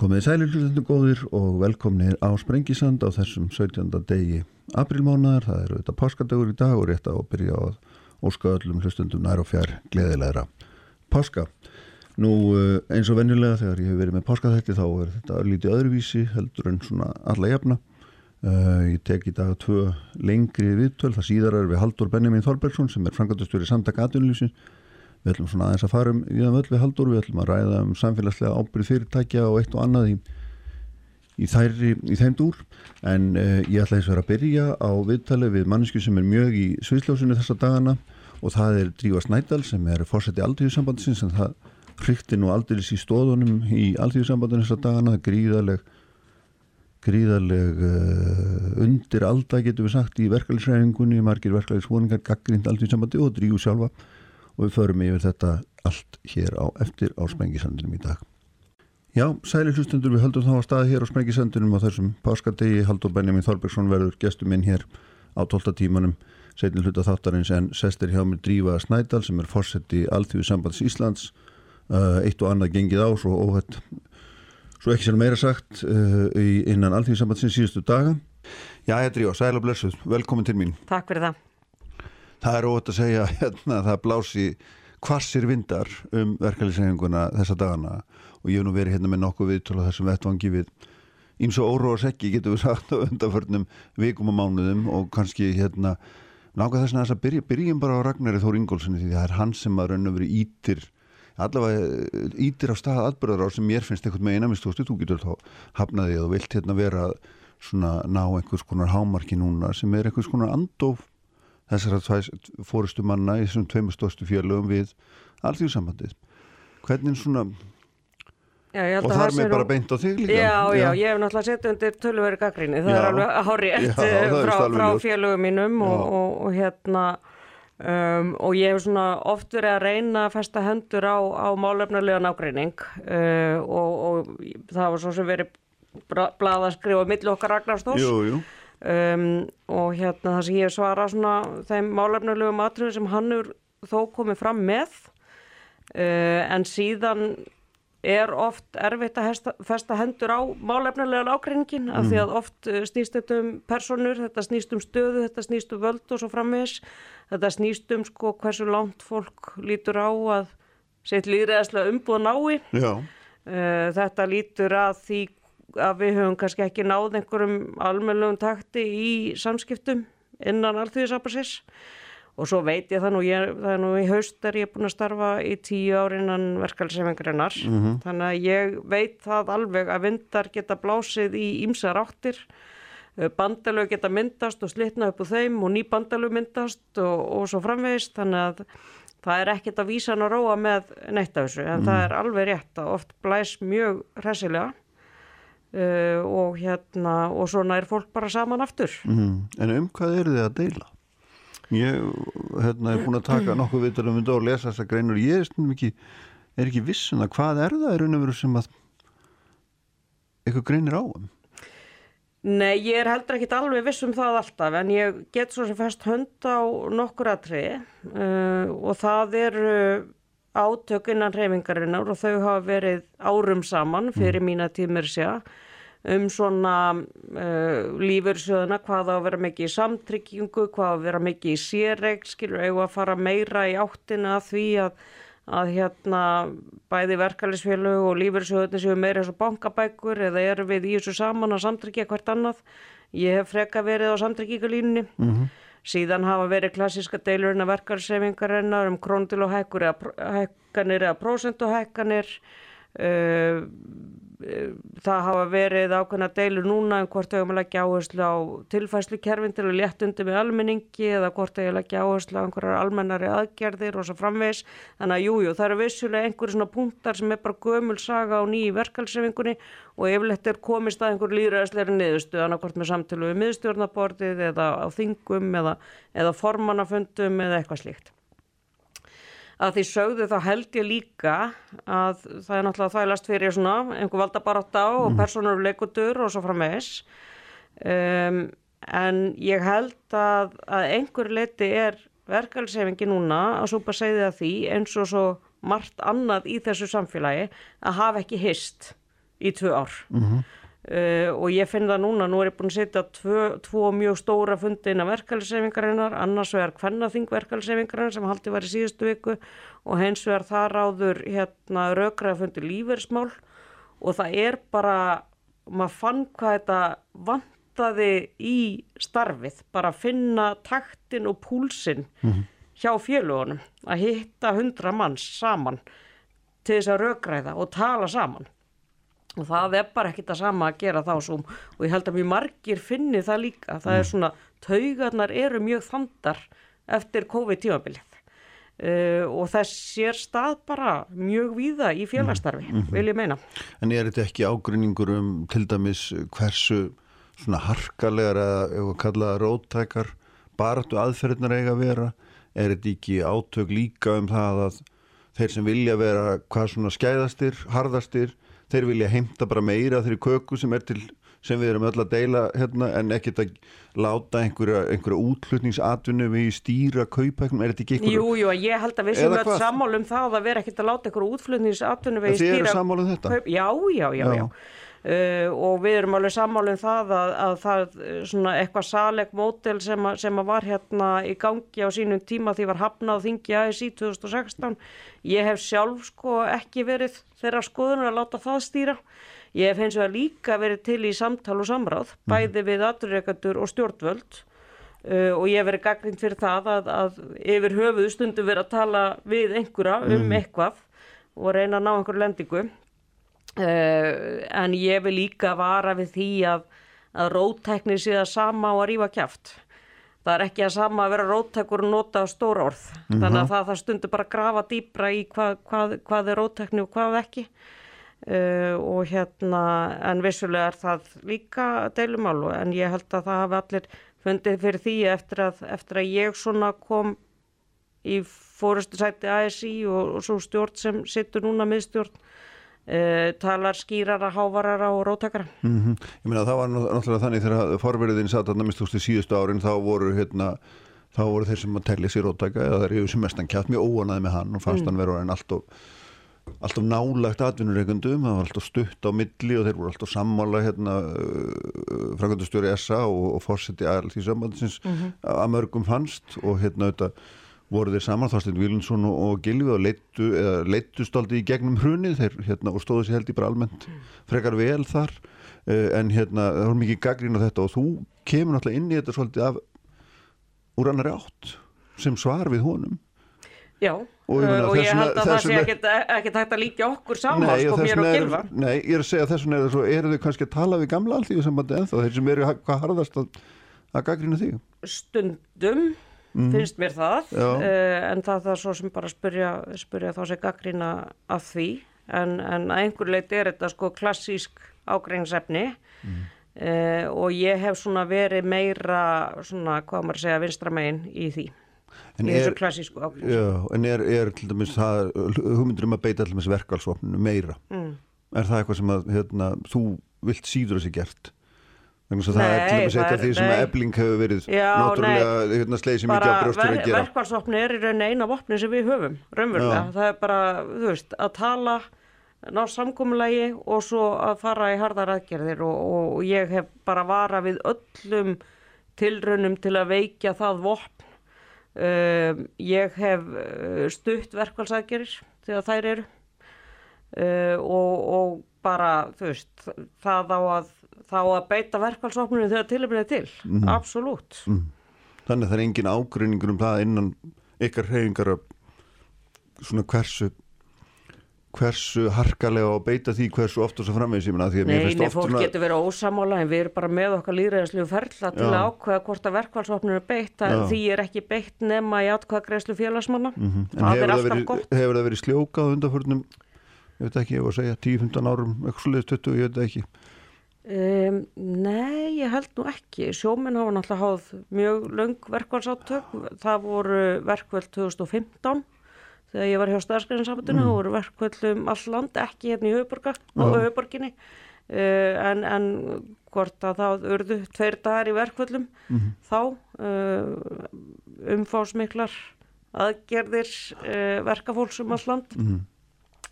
Komið sælir hlustendur góðir og velkomnir á Sprengisand á þessum 17. degi aprilmánaðar. Það eru þetta páskadagur í dag og rétt að byrja á óska öllum hlustendum nær og fjær gleðilegra páska. Nú eh, eins og venjulega þegar ég hef verið með páskaþætti þá er þetta lítið öðruvísi heldur en svona alla jafna. Uh, ég tek í dag tvö lengri viðtöl. Það síðar er við Haldur Benjamin Þorbergsson sem er frangatastur í Samtaka Atunlýsins við ætlum svona aðeins að fara um það völd við haldur, við ætlum að ræða um samfélagslega ábyrð fyrirtækja og eitt og annað í, í, þæri, í þeim dúr. En uh, ég ætla eins og vera að byrja á viðtali við mannesku sem er mjög í sviðsljósinu þessa dagana og það er Dríva Snædal sem er fórseti aldríðusambandsins en það hrykti nú aldrei í stóðunum í aldríðusambandinu þessa dagana, gríðaleg gríðaleg uh, undir alda getur við sagt í verkefælisræfingunni, margir verkefælisvoningar gaggrind aldríðusambandi og Dríu sjálfa og við förum yfir þetta allt hér á eftir á Spengisandunum í dag. Já, sæli hlustundur, við höldum þá að staði hér á Spengisandunum á þessum páskardegi. Haldur Benjamin Þorbergsson verður gestur minn hér á 12. tímanum setni hluta þáttarins en sestir hjá mér Drífa Snædal sem er fórseti Alþjóðu sambands Íslands uh, eitt og annað gengið á svo óhætt svo ekki sér meira sagt uh, innan Alþjóðu sambandsins síðustu daga Já, ég er Drífa, sæl og blessuð, velkomin til mín Takk fyrir það það er ótt að segja hérna, það blási kvassir vindar um verkefliðsenguna þessa dagana. Og ég hef nú verið hérna með nokkuð viðtölu þessum vettvangi við eins og óróa sekki getur við sagt á undanförnum vikum og mánuðum. Og kannski hérna nákvæð þess að þess að byrja, byrjum bara á Ragnari Þór Ingólfssoni því það er hann sem að raun og verið ítir allavega ítir á stað atbyrðar á sem mér finnst eitthvað með einamistósti þú getur þá hafnaði og vilt hérna vera svona ná einhvers konar hámarki núna sem er einhvers konar andof þessar fórustu manna í þessum tveimur stóstu fjölögum við alltíðsambandið. Hvernig svona Já, og þar með bara beint á þig líka. Já, já, já, ég hef náttúrulega sett undir tölveri gaggrinni, það já. er alveg hárétt frá, frá félögum mínum og, og, og hérna um, og ég hef svona oft verið að reyna að festa hendur á, á málefnulega nágrinning uh, og, og það var svo sem verið bladaskrifa millir okkar Ragnarsdós Jú, jú Um, og hérna það sem ég svara svona þeim málefnulegu matriðum sem hann er þó komið fram með uh, en síðan er oft erfitt að hesta, festa hendur á málefnulega ákreiningin mm. af því mhm. að oft uh, snýst þetta um personur, þetta snýst um stöðu, þetta snýst um völd og svo framvis þetta snýst um sko hversu langt fólk lítur á að sitt líðræðslega umbúð nái uh, þetta lítur að því að við höfum kannski ekki náð einhverjum almennlegum takti í samskiptum innan allþjóðisabasis og svo veit ég það nú, ég, það er nú í haust er ég búin að starfa í tíu ári innan verkefælsefingrinnar mm -hmm. þannig að ég veit það alveg að vindar geta blásið í ímsa ráttir bandalög geta myndast og slitna upp úr þeim og ný bandalög myndast og, og svo framvegist þannig að það er ekkert að vísa hann að róa með neitt af þessu en mm. það er alveg rétt að oft blæs mjög hressilega Uh, og hérna og svona er fólk bara saman aftur mm. En um hvað eru þið að deila? Ég hérna, er búin að taka nokkuð vitur um þetta og lesa þessa greinur ég er ekki, er ekki vissun um að hvað er það í raun og veru sem að eitthvað greinir á um? Nei, ég er heldur ekki alveg viss um það alltaf en ég get svo sem fest hönd á nokkur aðtri uh, og það eru átök innan reyfingarinnar og þau hafa verið árum saman fyrir mm. mína tímir sér um svona uh, lífursjöðuna hvað á að vera mikið í samtryggingu, hvað á að vera mikið í sérreg, skilur, eða að fara meira í áttina því að, að hérna bæði verkefælisfélög og lífursjöðunni séu meira eins og bankabækur eða eru við í þessu saman að samtryggja hvert annað. Ég hef freka verið á samtryggingalínunni. Mm -hmm. Síðan hafa verið klassiska deilurinn að verkarsefingarinnar um króndil og hækkanir eða prósentuhækkanir. Uh, það hafa verið ákveðna deilur núna um hvort þau hefum að leggja áherslu á tilfæslukerfin til að létt undir með almenningi eða hvort þau hefum að leggja áherslu á einhverjar almennari aðgerðir og svo framvegs. Þannig að jújú, jú, það eru vissulega einhverju svona punktar sem er bara gömul saga á nýju verkalsefingunni og yfirleitt er komist að einhver líðræðsleiri niðurstu annarkort með samtölu við miðstjórnabordið eða á þingum eða, eða formannafundum eða eitthvað slíkt. Að því sögðu þá held ég líka að það er náttúrulega þælast fyrir svona einhver valdabarátt á mm. og personur leikutur og svo frammeðis um, en ég held að, að einhver leiti er verkefælsefingi núna að súpa segði að því eins og svo margt annað í þessu samfélagi að hafa ekki hist í tvö ár uh, og ég finn það núna, nú er ég búin að setja tvö, tvo mjög stóra fundi inn á verkeflisefingarinnar, annars vegar kvennaþing verkeflisefingarinnar sem haldi var í síðustu viku og hens vegar þar áður hérna raukraða fundi lífeyrismál. Og það er bara, maður fann hvað þetta vantaði í starfið, bara að finna taktin og púlsinn hjá félugunum, að hitta hundra manns saman til þess að raugræða og tala saman og það er bara ekkit að sama að gera þá svo. Og ég held að mjög margir finni það líka, það er svona taugarnar eru mjög þandar eftir COVID-tímabilið. Uh, og þess sér stað bara mjög víða í félagsstarfi, vil ég meina. En er þetta ekki ágrinningur um til dæmis hversu svona harkalegar eða ef að kalla það róttækar baratu aðferðnar eiga að vera? Er þetta ekki átök líka um það að þeir sem vilja vera hvað svona skæðastir, harðastir þeir vilja heimta bara meira þeirri köku sem er til sem við erum öll að deila hérna, en ekkert að láta einhverja, einhverja útflutningsatvinnu við stýra kaupæknum, er þetta ekki einhverju Jú, jú, ég held að við sem Eða öll hvað? sammála um það að vera ekkert að láta ykkur útflutnings atvinnu við sammála um þetta? Kaup, já, já, já, já. Já. Uh, og við erum alveg sammála um það að, að það er svona eitthvað saleg mótel sem, að- sem að var hérna í gangi á sínum tíma því var hafnað þingi ASI 2016 ég hef sjálf sko ekki verið þeirra skoðunar að láta það stýra. Ég hef hins vegar líka verið til í samtal og samráð bæði við aturreikandur og stjórnvöld. Uh, og ég hef verið gaggrind fyrir það að, að yfir höfuðu stundum verið að tala við einhverja um eitthvað og reyna að ná einhverju lendingu en ég vil líka vara við því að, að róttekni sé það sama og að rífa kjaft. Það er ekki að sama að vera róttekur og nota stóra orð. Þannig að það, það stundur bara að grafa dýbra í hvað, hvað, hvað er róttekni og hvað ekki. Uh, og hérna en vissulega er það líka deilumál en ég held að það hafi allir fundið fyrir því eftir að, eftir að ég svona kom í fórustu sæti ASI og, og svo stjórn sem sittur núna miðstjórn uh, talar skýrara, hávarara og róttakara Mm Ég meina það var náttúrulega þannig þegar forverðin satt að namist úrstu síðustu árin þá voru hérna þá voru þeir sem að telja sér róttæka eða þeir eru sem mestan kjátt mjög óanaði með hann og fannst hann vera orðin alltof alltaf nálagt atvinnureikundum það var alltaf stutt á milli og þeir voru alltaf sammála hérna uh, frangöndustjóri SA og, og fórseti all því sambandsins að mörgum fannst og hérna þetta voru þeir saman Þorstein Vílundsson og, Gilvi og leittu, leittust aldrei í gegnum hrunið þeir hérna og stóðu sér held í bara almennt frekar vel þar. Uh, en hérna það var mikið gaggrín á þetta og þú kemur náttúrulega inn í þetta svolítið af úr annari átt sem svar við honum. Já, Og ég uh, og ég held að það sé vegna- ekkit, ekkit hægt að líka okkur saman Nei, sko mér og er, nei, ég er að segja þess vegna er eru þau kannski að tala við gamla alltíðu sambandi ennþá, þeir sem eru hvað harðast að, að gaggrina þig? stundum finnst mér það uh, en það það svo sem bara að spyrja, spyrja þá sem gaggrína af því. En, en að einhver leit er þetta sko klassísk ágreinsefni uh, og ég hef svona verið meira svona hvað maður að segja vinstra megin í því. En í þessu er- klassísku ágreinsefni Já, en er, er til dæmis það, hugmyndur um að beita til dæmis verkalsvopninu meira? mm. Er það eitthvað sem að, hérna, þú vilt síður þessi gert? Þannig að það er til það af því sem að ebling hefur verið Já, náttúrulega, hérna, sleið sem bara að brjóstur að gera. verkvælsvopni er í rauninni eina vopni sem við höfum, raunverulega. Það er bara, þú veist, að tala, ná samkomulagi og svo að fara í hardar aðgerðir og, og ég hef bara vara við öllum tilraunum til að veikja það vopn. Um, ég hef uh, stutt verkvælsaðgerðir þegar þær eru uh, og, og bara, þú veist, það á að, þá að beita verkvælsvopninu þegar tilöfnið er til, mm absolutt. Þannig að það er engin ágreiningur um það innan ykkar hreyfingar að svona hversu hversu harkalega og beita því hversu oft og svo framvegis. Ég að mér Nei, nei, fólk svona getur verið ósamála en við erum bara með okkar líðræðislegu ferla til Já. að ákveða hvort að verkvælsvopninu er beitt að því er ekki beitt nema í atkvæða greiðslu félagsmanna. Mhm. En það hefur það, verið, hefur það verið sljókað undanförnum ég veit ekki, ég var að segja 10-15 árum svolítið 20, ég veit ekki um, Nei, ég held nú ekki sjóminn hafa náttúrulega háð mjög löng verkvælsátök það voru verkvöld 2015 þegar ég var hjá stæðskræðinsambandinu Mm. það voru verkvöld um all land ekki hérna í höfuborga, á höfuborginni uh, en, en hvort að það urðu tveir dagar í verkvöldum Mhm. þá uh, umfásmiklar aðgerðir uh, verkafólks um all land Mhm.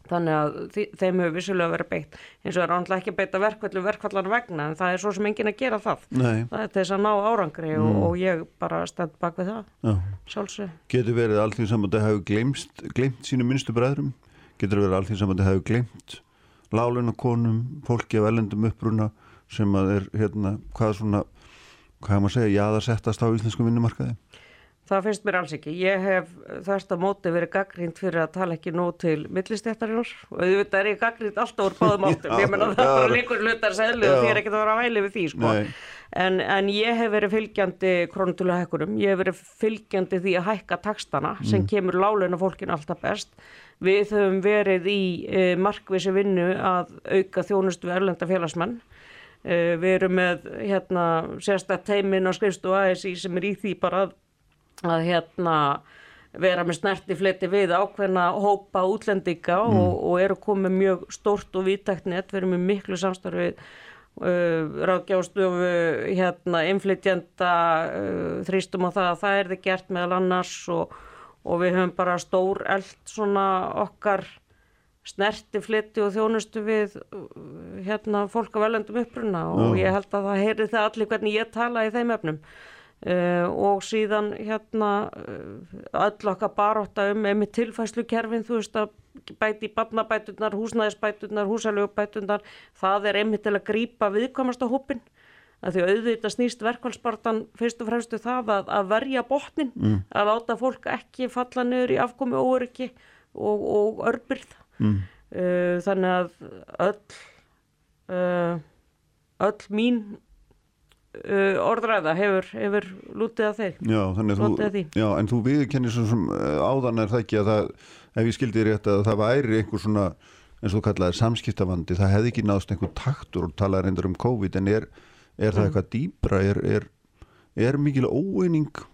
Þannig að þeim hefur vissulega verið beitt eins og er náttúrulega ekki að beita verkvallu verkvallan vegna en það er svo sem enginn að gera það. Nei, Það er þess að ná árangri og, og ég bara stend bak við það, já. sjálfsög. Getur verið að alþjóðsambandi hafi glemt, glemt sínu minnstu bræðrum? Getur verið að alþjóðsambandi hafi glemt láluna konum, fólki af ellendum uppruna sem að er hérna, hvað svona, hvað hefur maður að segja, jaðarsettast á íslenskum vinnumarkaði? Það finnst mér alls ekki. Ég hef þörst að móti verið gaggrínt fyrir að tala ekki nóg til millistjættarinnar og auðvitað er ég gaggrínt alltaf úr báðum áttum. Ég menna það er líkur hlutar seglu og því er ekki að vera að væli við því sko. En, en ég hef verið fylgjandi krónutölu hækkunum, ég hef verið fylgjandi því að hækka takstana sem kemur láleina fólkinu alltaf best. Við höfum verið í e, markvísi vinnu að auka þjónustu erlenda félagsmenn. E, við erum með hérna, sérstætt teimin á skrifstu ASI sem er í því bara að, að hérna, vera með snerti fleti við ákveðna hópa útlendinga og, og eru komið mjög stórt og vítækt net, við erum með miklu samstarfið uh, ráðgjáðstofu hérna, inflytjenda uh, þrýstum á það að það er þið gert meðal annars og, og við höfum bara stór eld svona okkar snerti flytti og þjónustu við uh, hérna fólk af velendum uppruna og Já. ég held að það heyri það allir hvernig ég tala í þeim efnum uh, og síðan hérna uh, öll okkar baróta um með tilfæslukerfin þú veist að bæti í barnabæturnar, húsnæðisbæturnar, húsalögubæturnar það er einmitt til að grípa viðkomasta hópin að því auðvitað snýst verkvælspartan fyrst og fremstu það að, að verja botnin, mm. að láta fólk ekki falla niður í afkomi óöryggi og, og örbyrð Mm. uh, þannig að öll uh, öll mín uh, orðræða hefur, hefur lútið að þeir. Já, þannig að þú, já, en þú viðkennir svo sem uh, áðan er það ekki að það, ef ég skildi rétt að það væri einhver svona, eins og þú kallaðir samskiptavandi, það hefði ekki náðst einhver taktur og talaði reyndar um COVID, en er, er Mm. það eitthvað dýbra, er, er, er mikil óeining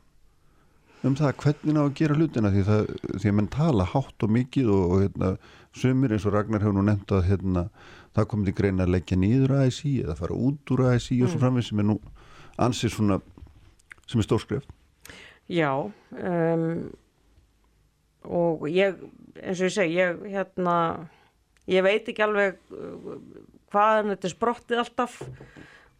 um það hvernig ná að gera hlutina? Því, það, því að menn tala hátt og mikið og, og hérna, sumir eins og Ragnar hefur nú nefnt að hérna, það komið til greina að leggja nýður ASI eða fara út úr ASI og svo framveg sem er nú ansið svona sem er stórskreft Já um, og ég eins og ég segi ég, hérna, ég veit ekki alveg uh, hvaðan þetta sprottið alltaf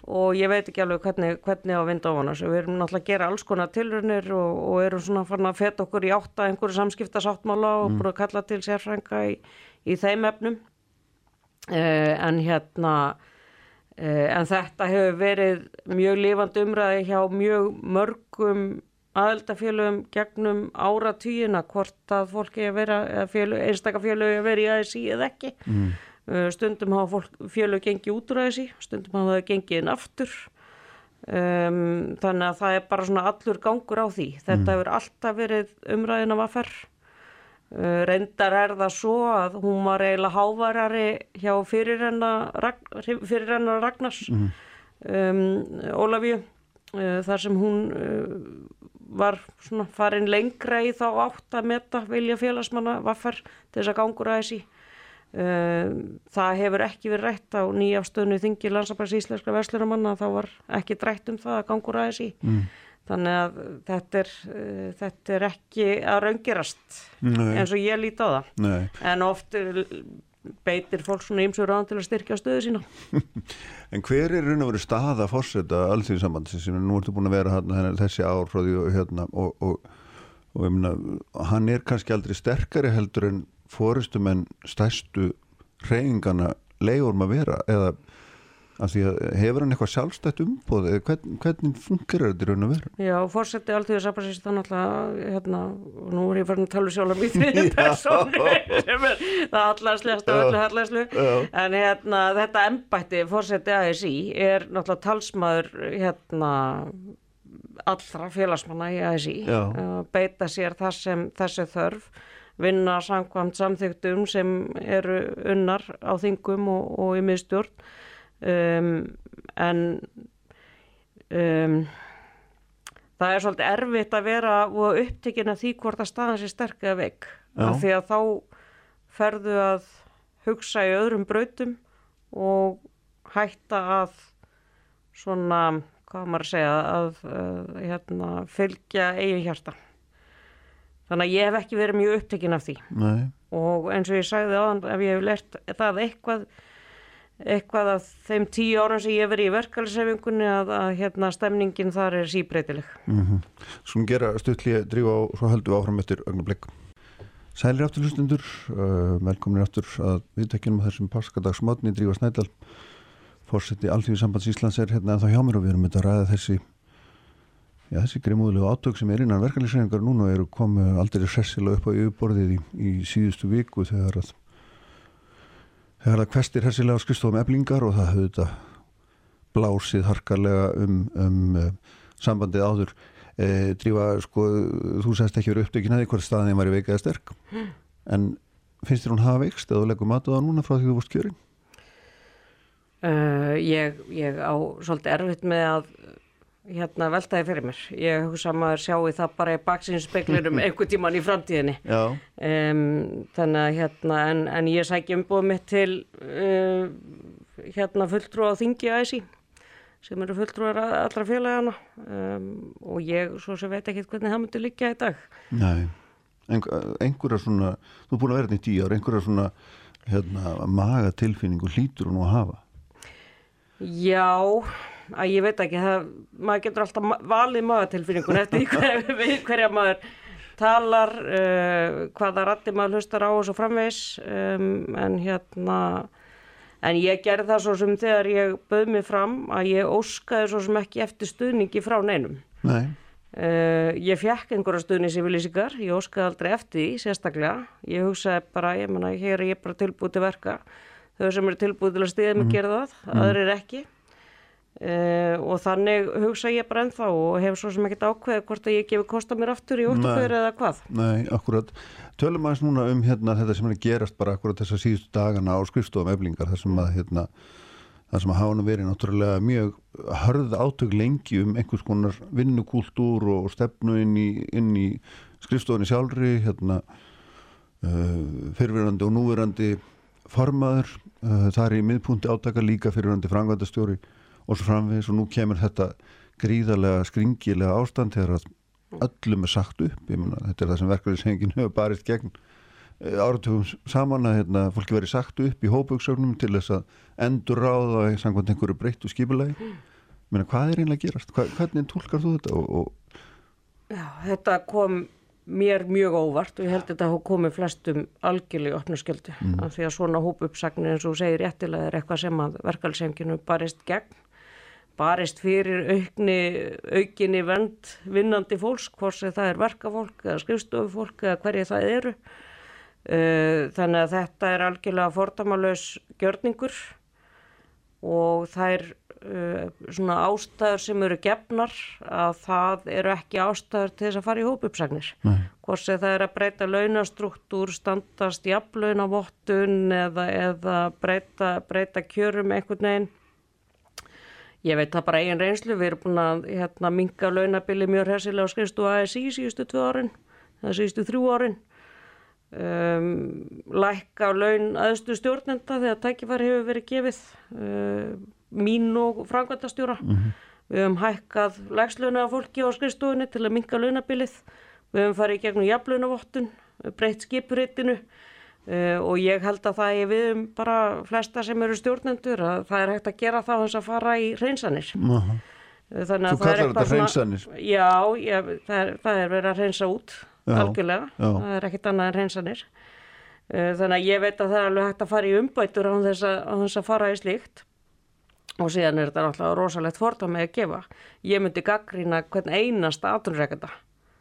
og ég veit ekki alveg hvernig, hvernig á vinda ofan þessu. Við erum náttúrulega að gera alls konar tilrunir og, og erum svona farin að feta okkur í átta einhverju samskiptasáttmála og búin að kalla til sérfrænga í, í þeim efnum. Uh, en hérna en þetta hefur verið mjög lifandi umræði hjá mjög mörgum aðeldafélögum gegnum áratugina hvort að fólki að vera eða félög, að vera í ASI eða ekki. Mm. stundum hafa félög gengið út úr ASI stundum hafa það gengið inn aftur. Um, þannig að það er bara svona allur gangur á því. Þetta hefur alltaf verið umræðin af aðferð reyndar er það svo að hún var eiginlega hávarari hjá fyrirrenna fyrirrenna Ragnars um, Ólafíu uh, þar sem hún uh, var svona farin lengra í þá átt að meta vilja félagsmanna vaffar til þess að gangur að þessi. Um, það hefur ekki verið rætt á nýjafstöðnu þingi landsabærs íslenska verslunamanna þá var ekki drætt um það að gangur að þessi. Mm. Þannig að þetta er, uh, þetta er ekki að raungerast Nei. eins og ég líti á það. Nei. En oft uh, beitir fólk svona ýmsur ráðan til að styrkja stöðu sína. En hver er raun og verið staða fórseta alþjóðsambandsins sem nú ertu búin að vera hérna, þessi ár frá því og hérna og, og, og ég meina, hann er kannski aldrei sterkari heldur en fóristum en stærstu reyingana leiðum að vera eða hefur hann eitthvað sjálfstætt umbóð hvern, hvernig fungerar þetta í raun og veru? Já, fórseti alltaf sabansins það náttúrulega, hérna, og nú er ég farin að tala um sjálf í því persónu sem er það allarslegast og öllu allarslu, en hérna, þetta embætti fórseti ASI er náttúrulega talsmaður, hérna, allra félagsmanna í ASI, að beita sér það sem þessi þörf, vinna samkvæmt samþyktum sem eru unnar á þingum og, og í miðstjórn, um, en um, það er svolítið erfitt að vera og upptekinn af því hvort að staðan sé sterk eða veik. Af því að þá ferðu að hugsa í öðrum brautum og hætta að svona, hvað maður að segja að, að hérna, fylgja eigin hjarta. Þannig að ég hef ekki verið mjög upptekinn af því. Nei, og eins og ég sagði á hann ef ég hef lert það eitthvað eitthvað af þeim tíu ára sem ég hef verið í verkeflisefingunni að, að hérna stemningin þar er síbreytileg. Mm -hmm. Svona gera stuttlið drífa og svo höldum við áfram eftir ögnablikk. Sælir aftur hlustundur, uh, velkominir aftur að viðtækjum þessum páskadagsmátni drífa Snædal, fórseti Alþjóði sambands Íslands er hérna þá hjá mér og við erum að ræða þessi Já, þessi grimúðilegu átök sem er innan verkefliðsreiningar núna eru komið aldrei hressilega upp á yfirborðið í, í síðustu viku þegar að þegar það kvestir hersilega skristofum eblingar og það höfðu þetta blásið harkarlega um, um uh, sambandið áður e, drífa, sko, þú sést ekki verið uppdökin að eitthvað staðin var í veikaða sterk mm. en finnst þér hún hafa veikst eða þú leggur matuð á núna frá því þú vorst kjörin? Uh, ég, ég á svolítið erfitt með að hérna veltaði fyrir mér. Ég hugsa að maður sjáu það bara í baksinspeglinum einhver tíman í framtíðinni. Um, þannig að hérna en, en ég sækja umbúið mitt til uh, hérna fulltrú á þingi æsi sem eru fulltrúar allra félagana um, og ég svo sem veit ekki hvernig það myndi líka í dag. Nei, einhverja svona þú er búin að vera þetta í tíu ár, einhverja svona hérna, magatilfinningu hlýtur hún að hafa? Já að ég veit ekki, það, maður getur alltaf valið magatilfinningun eftir hver, hverja maður talar, uh, hvaða ratti maður hlustar á og svo framvegs, um, en hérna, en ég gerði það svo sem þegar ég bauð mig fram að ég óskaði svo sem ekki eftir stuðningi frá neinum. Nei. Uh, ég fekk einhverja stuðningsyfirlýsingar, ég óskaði aldrei eftir því sérstaklega, ég hugsaði bara, ég menna, hér er ég bara tilbúið til verka, þau sem eru tilbúið til að stiða mig mm. gera það, mm. aðrir ekki. Uh, og þannig hugsa ég bara ennþá og hef svo sem ekkert ákveð hvort að ég gefi kosta mér aftur í óttuböður eða hvað. Nei, akkurat, tölum aðeins núna um hérna, þetta sem er gerast bara akkurat þessar síðustu dagana á skrifstofum eflingar þar sem að hérna, þar sem að hafa nú verið náttúrulega mjög hörð átök lengi um einhvers konar vinnukúltúr og stefnu inn í, inn í skrifstofinni sjálfri hérna uh, fyrirverandi og núverandi formaður, uh, það er í miðpunti átaka líka fyrirverandi frangvandastjóri og svo framvegis og nú kemur þetta gríðarlega skringilega ástand þegar öllum er sagt upp myna, þetta er það sem verkefnisengin hefur barist gegn eh, áratugum saman að hérna, fólki verið sagt upp í hópauksögnum til þess að endur ráða samkvæmt einhverju breytt og skipulegi Meina, hvað er einlega gerast? Hva, hvernig tólkar þú þetta? Og, og... Já, þetta kom mér mjög óvart og ég held að þetta komið flestum algjörlega opnu sköldu mm. af því að svona hópuppsagnir eins og segir réttilega er eitthvað sem að verkefnisenginu barist gegn barist fyrir aukni, aukinni vend vinnandi fólks, hvort sem það er verkafólk eða skrifstofufólk eða hverju það eru. Uh, þannig að þetta er algjörlega fordamalös gjörningur og það er uh, svona ástæður sem eru gefnar að það eru ekki ástæður til þess að fara í hópuppsagnir. Hvort sem það er að breyta launastruktúr, standast jafnlaunavottun eða, eða breyta, breyta kjörum einhvern veginn Ég veit það bara eigin reynslu, við erum búin að hérna, minga launabili mjög hersilega á skrifstu ASI síðustu tvö árin, það síðustu þrjú árin. Um, lækka laun aðstu stjórnenda þegar tækifæri hefur verið gefið, uh, mín og frangvandastjóra. Mm -hmm. Við hefum hækkað lægslöna af fólki á skrifstofunni til að minga launabilið. Við hefum farið í gegnum jafnlaunavottun, breytt skipurittinu. Uh, og ég held að það er við um bara flesta sem eru stjórnendur að það er hægt að gera það hans að fara í reynsanir uh -huh. Þú kallar þetta reynsanir? Já, ég, það, er, það er verið að reynsa út já, algjörlega, já. það er ekkit annað en reynsanir uh, þannig að ég veit að það er alveg hægt að fara í umbætur á þess að, á þess að fara í slíkt og síðan er þetta náttúrulega rosalegt fórta með að gefa ég myndi gaggrína hvern einasta aðtunreikanda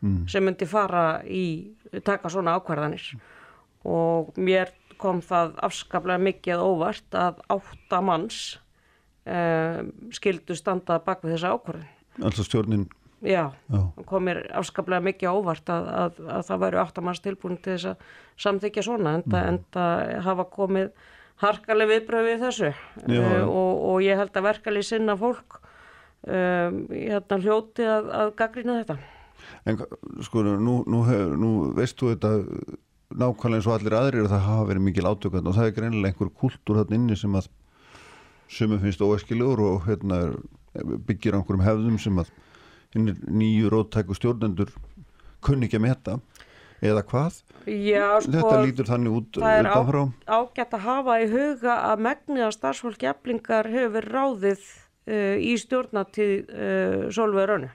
mm. sem myndi fara í taka svona ákvarðanir og mér kom það afskaplega mikið óvart að átta manns um, skildu standa bak við þessa ákvörðin. Alltaf stjórnin? Já, Já. kom mér afskaplega mikið óvart að, að, að það væru áttamanns tilbúin til þess að samþykja svona en það mm. hafa komið harkaleg viðbröð við þessu uh, og, og ég held að verkali sinna fólk um, hérna hljóti að, að gaggrina þetta. En sko, nú, nú, nú veist þú þetta nákvæmlega eins og allir aðrir að það hafa verið mikil átökand og það er greinilega einhver kultúr þarna inni sem að sumum finnst óeskilugur og hérna, byggir einhverjum hefðum sem að nýju róttæku stjórnendur kunni ekki að metta eða hvað? Já, sko, Þetta lítur þannig út það er á, ágætt að hafa í huga að megnið að starfsfólk eflingar hefur ráðið uh, í stjórnatíð uh, Solveig Rönnu.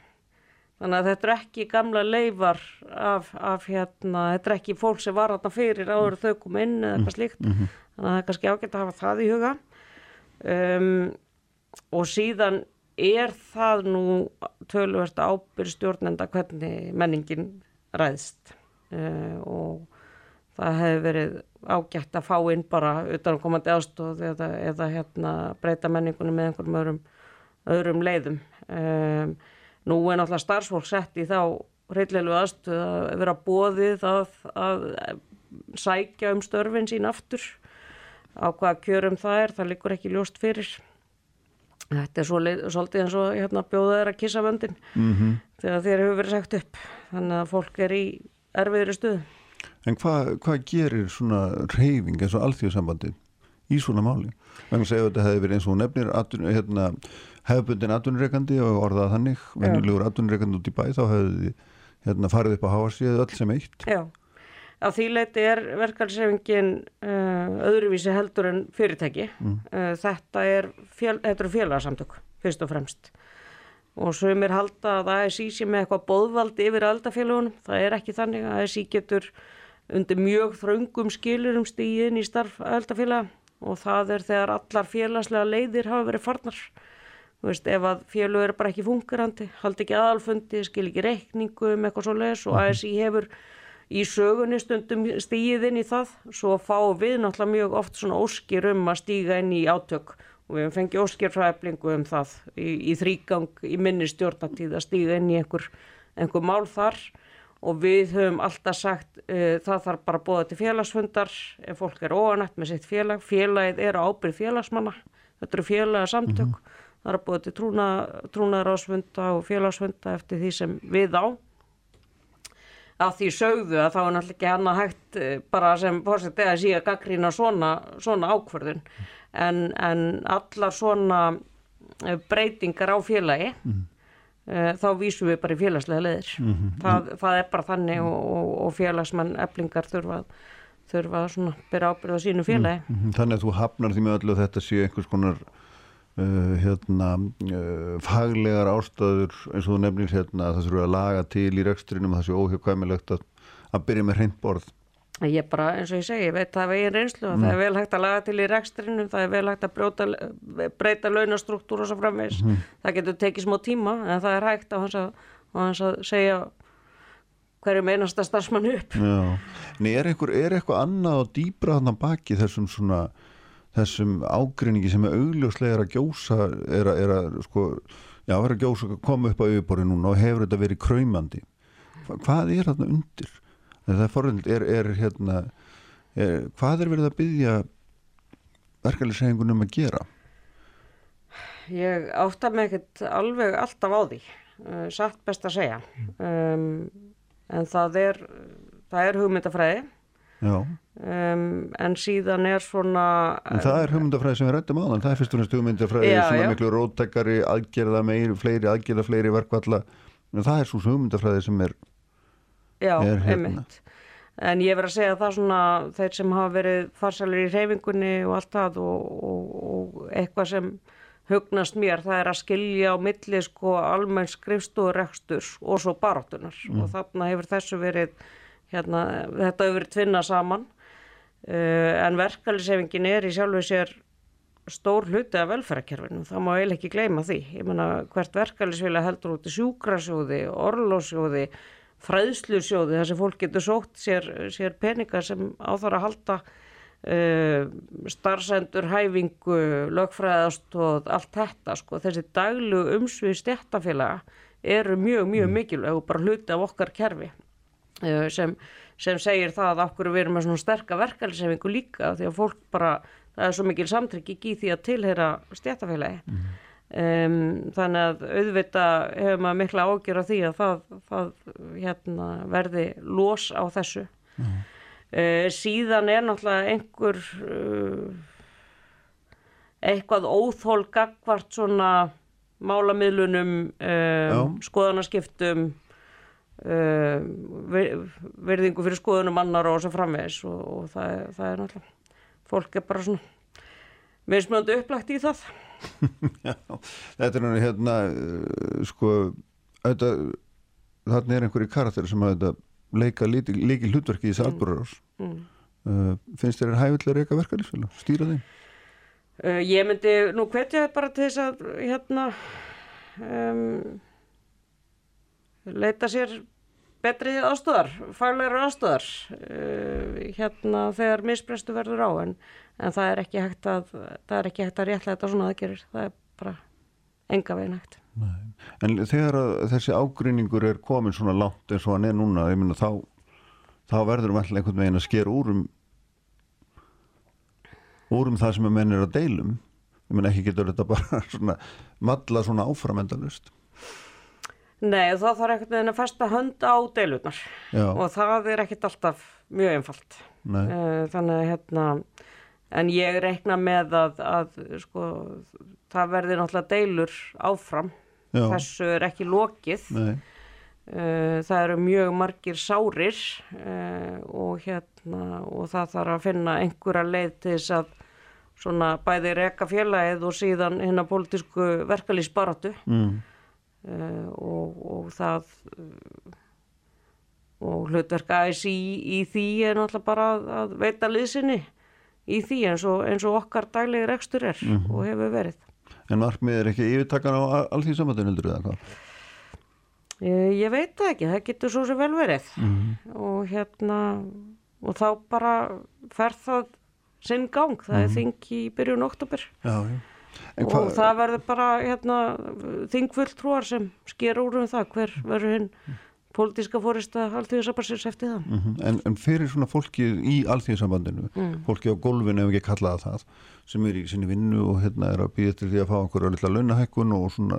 Þannig að þetta er ekki gamla leifar af, af hérna, þetta er ekki fólk sem var þarna fyrir áður þau kom inn eða eitthvað slíkt. Þannig að það er kannski ágætt að hafa það í huga. Um, og síðan er það nú tölvert ábyrð stjórnenda hvernig menningin ræðst uh, og það hefur verið ágætt að fá inn bara utan komandi ástóð eða, eða hérna, breyta menningunum með einhverjum öðrum, öðrum leiðum. Um, nú er náttúrulega starfsfólk sett í þá reyllilu aðstöð að vera bóðið að, að sækja um störfin sín aftur á hvaða kjörum það er, það liggur ekki ljóst fyrir. Þetta er svo, svolítið eins og hérna, bjóða þeirra að kissa vöndin mm -hmm. þegar þeir hefur verið sagt upp. Þannig að fólk er í erfiðri stuðu. En hvað hva gerir svona reyfing eins og alþjóðsambandi í svona máli? Vegna segja að þetta hefði verið eins og nefnir atun, hérna, hefðbundin atunreikandi og orðað þannig, venjulegur atunreikandi út í bæ, þá hefði hérna, farið upp á háarsíðu öll sem eitt. Já, á því leiti er verkalsefingin uh, öðruvísi heldur en fyrirtæki. Mm. Uh, þetta er, fél, er félagsamtök, fyrst og fremst. Og sumir halda að ASI sé með eitthvað bóðvaldi yfir aldafélagunum. Það er ekki þannig að ASI getur undir mjög þraungum skilurum stíðin í starf aldafélaga og það er þegar allar félagslega leiðir hafa verið farnar. Þú veist, ef að félög eru bara ekki fungerandi, haldi ekki aðalfundi, skil ekki reikningu um eitthvað svo leiðis og ASI hefur í sögunni stundum stíðin í það, svo fáum við náttúrulega mjög oft svona óskir um að stíga inn í átök. Og við hefum fengið óskir frá eflingu um það í, í þrýgang í minni stjórnatíð að stíga inn í einhver, einhver mál þar og við höfum alltaf sagt uh, það þarf bara að bóða til félagsfundar. Ef fólk er óanætt með sitt félag félagið er á ábyrð félagsmanna. Þetta eru félagasamtök. Mm -hmm. það er að bóða til trúna, trúnaðarásfunda og félagsfunda eftir því sem við á. Að því sögðu að þá er náttúrulega ekki hann að hægt bara sem fórsett eða síðan gaggrína svona, svona ákverðun en, en allar svona breytingar á félagi mm. uh, þá vísum við bara í félagslega leðir mm -hmm. það, það er bara þannig og, og, og félagsmann eblingar þurfa þurfa að byrja ábyrða sínu félagi mm -hmm. Þannig að þú hafnar því með öllu að þetta sé einhvers konar Uh, hérna, uh, faglegar ástæður eins og þú nefnir hérna að það þurfa að laga til í rekstrinum það sé óhjökkvæmilegt að, að byrja með hreint borð Ég bara eins og ég segi, ég veit það veginn reynslu mm. það er vel hægt að laga til í rekstrinum það er vel hægt að brjóta, breyta launastruktúr og svo framvegs, mm. það getur tekið smá tíma en það er hægt á hans að, á hans að segja hverjum einasta starfsmann upp. Nei, er eitthvað, annað og dýbra þannig baki þessum svona þessum ágrinningi sem er augljóslega er að gjósa er að, er að sko, já, er að gjósa koma upp á yfirbori núna og hefur þetta verið kræmandi hvað er þarna undir það er forðind, er, er hérna er, hvað er verið að byggja verkefliðsengunum að gera? Ég átta mig ekkert alveg alltaf á því uh, satt best að segja. Um, en það er það er hugmyndafræði. Um, en síðan er svona en það er hugmyndafræði sem við rættum á þann það er fyrst og næst hugmyndafræði já, svona já. miklu róttekari aðgerða meir, fleiri aðgerða fleiri verkvalla, en það er svo hugmyndafræði sem er já, er hérna. en ég verð að segja það svona, þeir sem hafa verið farsalir í reyfingunni og allt það og, og, og eitthvað sem hugnast mér, það er að skilja á milli sko almenn skrifstúrreksturs og svo baróttunar mm. og þarna hefur þessu verið hérna, þetta hefur verið tvinna saman uh, en verkefælisefingin er í sjálfu sér stór hluti af velferðarkerfinu, það má eiginlega ekki gleyma því, ég menna hvert verkefælisvila heldur út í sjúkrasjóði, orlósjóði fræðslusjóði, þar sem fólk getur sótt sér, sér peningar sem á þar að halda uh, starfsendur, hæfingu lögfræðast og allt þetta sko, þessi daglu umsvið stjættafélaga eru mjög, mjög mm. mikilvæg og bara hluti af okkar kerfi Eh, sem, sem segir það að okkur við erum með svona sterka verkeflisefingu líka því að fólk bara, það er svo mikil samtrykk í því að tilheyra stjættafélagi mm. Um, þannig að auðvita hefur maður mikla ágjör af því að það, það hérna, verði los á þessu mm. uh, síðan er náttúrulega einhver uh, eitthvað óþól gagvart svona málamiðlunum um, skoðanaskiptum uh, verðingu fyrir skoðunum annar og svo framvegis og, og það, það er náttúrulega, fólk er bara svona mismöndu upplagt í það. Já, þetta er hérna, uh, sko, þetta, þarna er einhverju karakter sem að leika líki hlutverki í þessu mm. atbúrarás. Mm. Uh, finnst þér er hæfilega reyka verkefni, stýra þeim? Uh, ég myndi nú hvetja bara til þess að hérna um, leita sér betri aðstöðar, faglegar aðstöðar uh, hérna þegar misbrestu verður á en, en það er ekki hægt að það er ekki hægt að rétla þetta svona aðgerir það er bara enga veginn hægt. Nei. En þegar þessi ágrinningur er komin svona látt eins og hann er núna myna, þá, þá verður við alltaf einhvern veginn að skera úr um úr um það sem að menn er að deilum ég menn ekki getur þetta bara svona matla svona áframendalust Nei, þá þarf ekkert með henn að festa hönd á deilurnar og það er ekkert alltaf mjög einfalt. Nei. Eh, þannig að hérna, en ég reikna með að, að sko, það verði náttúrulega deilur áfram. Já. Þessu er ekki lokið. Nei. Eh, það eru mjög margir sárir eh, og, hérna, og það þarf að finna einhverja leið til þess að svona bæði reka félagið og síðan hérna pólitísku verkalýsbaratu. Mm og, og það uh, og hlutverk ASI í, í því er náttúrulega bara að, að veita liðsynni í því eins og, eins og okkar daglegir ekstur er mm -hmm. og hefur verið En markmið er ekki yfirtakkan á allþví samvættin heldur eða hvað? Ég, ég veit það ekki, það getur svo sem vel verið mm -hmm. og hérna og þá bara fer það sinn gang, það mm -hmm. er mhm. þing í byrjun oktober Já, já og það verður bara hérna, þingfulltrúar sem sker úr um það hver verður hinn pólitíska fórista alltíðisabarsins eftir það. Mm -hmm. en, en fyrir svona fólki í alltíðisambandinu, mm. fólki á golfinu ef ekki kallaða það, sem er í sinni vinnu og hérna er að býða til því að fá einhverja lilla launahækkun og svona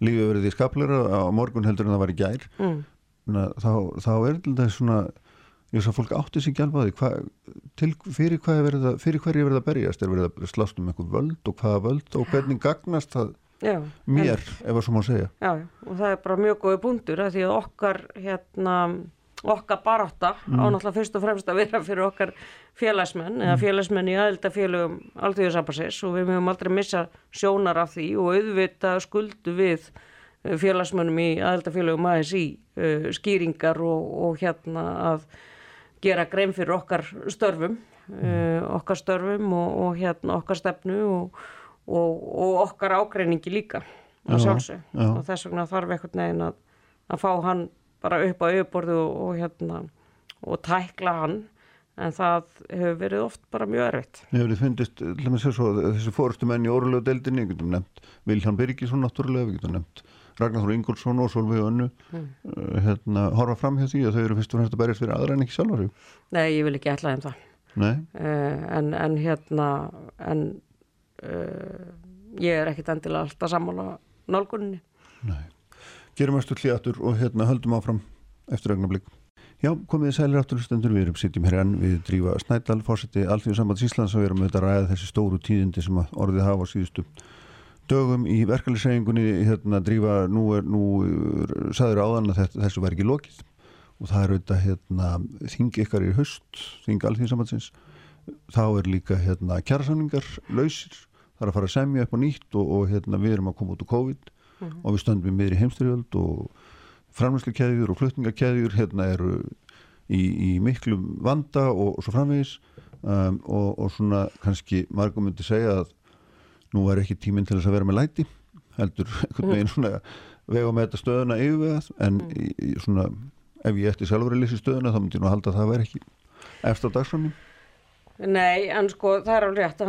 lífið verið í skaplera á morgun heldur en það var í gær, mm. þá, þá er þetta svona ég veist að fólk átti sig ekki alveg að því fyrir að fyrir hverju er verið að berjast er verið að slást um einhver völd og hvaða völd og hvernig gagnast það já, mér en, ef það svo má segja Já og það er bara mjög góði búndur því að okkar hérna okkar barátta mm. á náttúrulega fyrst og fremst að vera fyrir okkar félagsmenn mm. eða félagsmenn í aðeldafélögum alltíðusabassins og við mögum aldrei missa sjónar af því og auðvita skuldu við eh, félagsmennum í aðeldafélögum aðeins í uh, skýringar og, og hérna að gera grein fyrir okkar störfum uh, okkar störfum og, og hérna okkar stefnu og, og, og okkar ágreiningi líka á sjálfsög og þess vegna þarf einhvern veginn að, að fá hann bara upp á auðborðu og hérna og tækla hann. En það hefur verið oft bara mjög erfitt. Hefur fundist, þessi fórustu menn í orðulegu deildinni, við getum nefnt Viljan Birgisson náttúrulega, við getum nefnt Ragnar Þór Ingolfsson og Solveig Önnu mm. hérna, horfa fram hjá því að þau eru fyrst og fremst að berjast fyrir aðra en ekki sjálfur Nei, ég vil ekki ætla þeim það. Uh, en, en hérna en uh, ég er ekkit endilega alltaf sammála nálgunni Nei, gerum östu hljátur og hérna höldum áfram eftir ögnablík Já, komið þið sælir átturlustendur, við erum sitjum hér enn við drífa Snædal, fórseti Alþjóðu Sambands Íslands og við erum auðvitað að ræða þessi stóru tíðindi sem orðið hafa á síðustu dögum í verkefliðssegingunni hérna drífa, nú er, nú saður áðan að þetta, þessu verði ekki lokið. Og það er auðvitað hérna þing ykkar í höst, þing alþjóðinsambansins þá er líka hérna kjærasamlingar lausir, það er að fara að semja upp á nýtt og, og hérna við erum að koma út úr COVID. Mm -hmm. og við stöndum í miðri heimstyrjöld og framlæsleikeðjur og flutningakeðjur hérna eru í, í miklu vanda og, og svo framvegis. Um, og, og svona kannski margum myndi segja að nú er ekki tíminn til þess að vera með læti heldur einhvern veginn svona vega með þetta stöðuna yfirvegað en mm. svona, ef ég eftir sjálfur að lýsa stöðuna þá myndi ég nú að halda að það veri ekki eftir á dagsframum Nei, en sko það er alveg rétt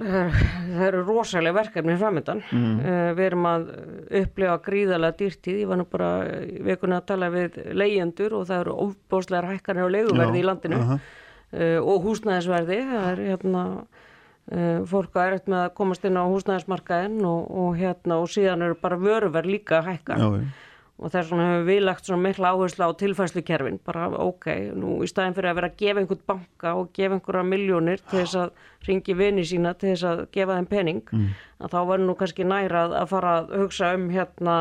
það eru rosalega verkefni framöndan mm. uh, við erum að upplifa gríðalega dýrtíð ég var nú bara vikuna að tala við leyendur og það eru óbáslegar hækkanir á leguverði í landinu uh -huh. uh, og húsnæðisverði það er hérna fólk að er eftir með að komast inn á húsnæðismarkaðin og, og hérna og síðan eru bara vöruverð líka að hækka. Já, og þess vegna hefur við lagt svona mikla áherslu á tilfæslukerfin bara ok, nú í staðin fyrir að vera að gefa einhvern banka og gefa einhverja miljónir til þess að ringi vini sína til þess að gefa þeim pening mm. að þá verður nú kannski nærað að fara að hugsa um hérna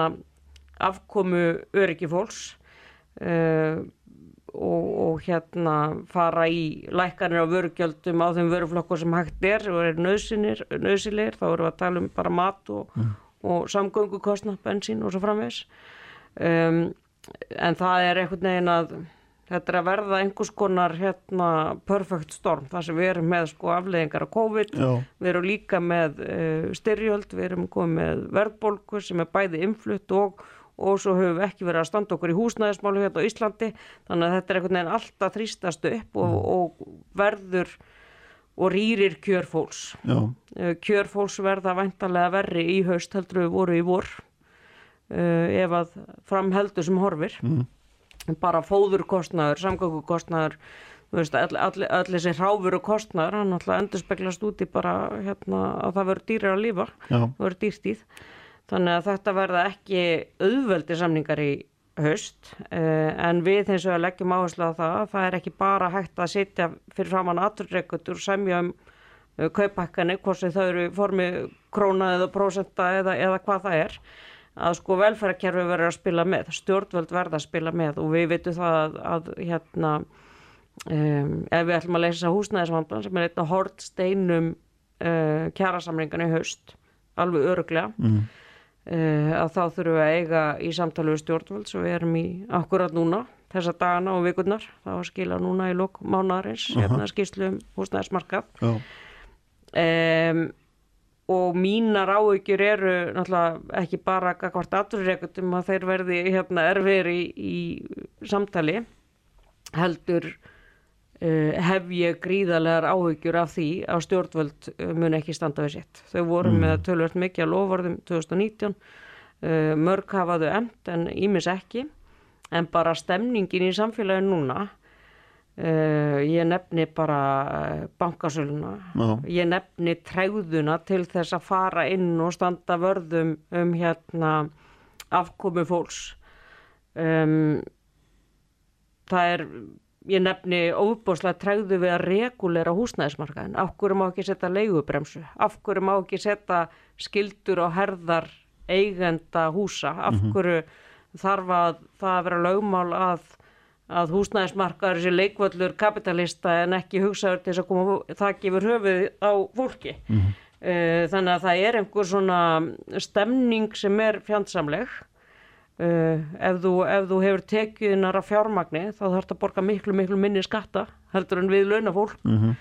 afkomu öryggi fólks. Uh, og, og hérna fara í lækkanir á vörugjöldum á þeim vöruflokkur sem hægt er og er nöðsilir, þá erum við að tala um bara mat og, mm. og samgöngukostna, bensín og svo framvegs um, en það er einhvern veginn að þetta er að verða einhvers konar hérna perfect storm. Þar sem við erum með sko afleðingar af COVID, Já. við erum líka með uh, styrjöld, við erum komið með verðbólku sem er bæði influtt og, og svo höfum við ekki verið að standa okkur í húsnæðismálu hérna á Íslandi. Þannig að þetta er einhvern veginn alltaf þrýstast upp og, mm. og verður og rýrir kjörfólks uh, kjörfólks verða væntalega verri í haust heldur við voru í vor uh, ef að framheldur sem horfir. Mm. Bara fóðurkostnaður, samgöngukostnaður allir þessi hráfuru kostnaður, hann alltaf endur speklast út í bara hérna, að það verður dýrir að lífa, það verður dýrstíð þannig að þetta verða ekki auðveldi samningar í höst eh, en við eins og leggjum áherslu á það, það er ekki bara hægt að setja fyrir framann aturreikutur semja um uh, kaupakkanir, hvort sem þau eru formi króna eða prósenta eða, eða hvað það er að sko velferðarkerfi verður að spila með, stjórnvöld verða að spila með og við veitum það að, að hérna um, ef við ætlum að leysa húsnæðisvandan sem er einna hort steinum uh, kjærasamlingan í haust alveg öruglega mm. Uh, að þá þurfum við að eiga í samtali við stjórnvöld sem við erum í akkurat núna þessa dagana og vikurnar. Þá skila núna í lók mánadarins uh -huh. hérna skýrslu um húsnæðismarkað. Um og mínar áökjur eru náttúrulega ekki bara hvort aðurreikutum að þeir verði hérna, erfir í, í samtali heldur hef ég gríðarlegar áökjur af því að stjórnvöld uh, mun ekki standa við sitt. Þau voru mm. með tölvöld mikið að lofarðum 2019 uh, mörg hafaðu emt en ímis ekki en bara stemningin í samfélaginu núna Uh, ég nefni bara bankasöluna no. ég nefni træðuna til þess að fara inn og standa vörðum um hérna afkomi fólks um, það er ég nefni óbúslega træðu við að regulera húsnæðismarkaðin af hverju má ekki setja leigubremsu? Af hverju má ekki setja skildur og herðar eigenda húsa? Af mhm. hverju þarf að það að vera lögmál að að húsnæðismarkaður sér leikvöldur kapitalista en ekki hugsaður til þess að koma það gefur höfuð á fólki? Mm -hmm. þannig að það er einhver svona stemning sem er fjandsamleg uh, ef, þú, ef þú hefur tekiðinar af fjármagni þá þarf þetta að borga miklu miklu minni skatta heldur en við launafólk mm -hmm.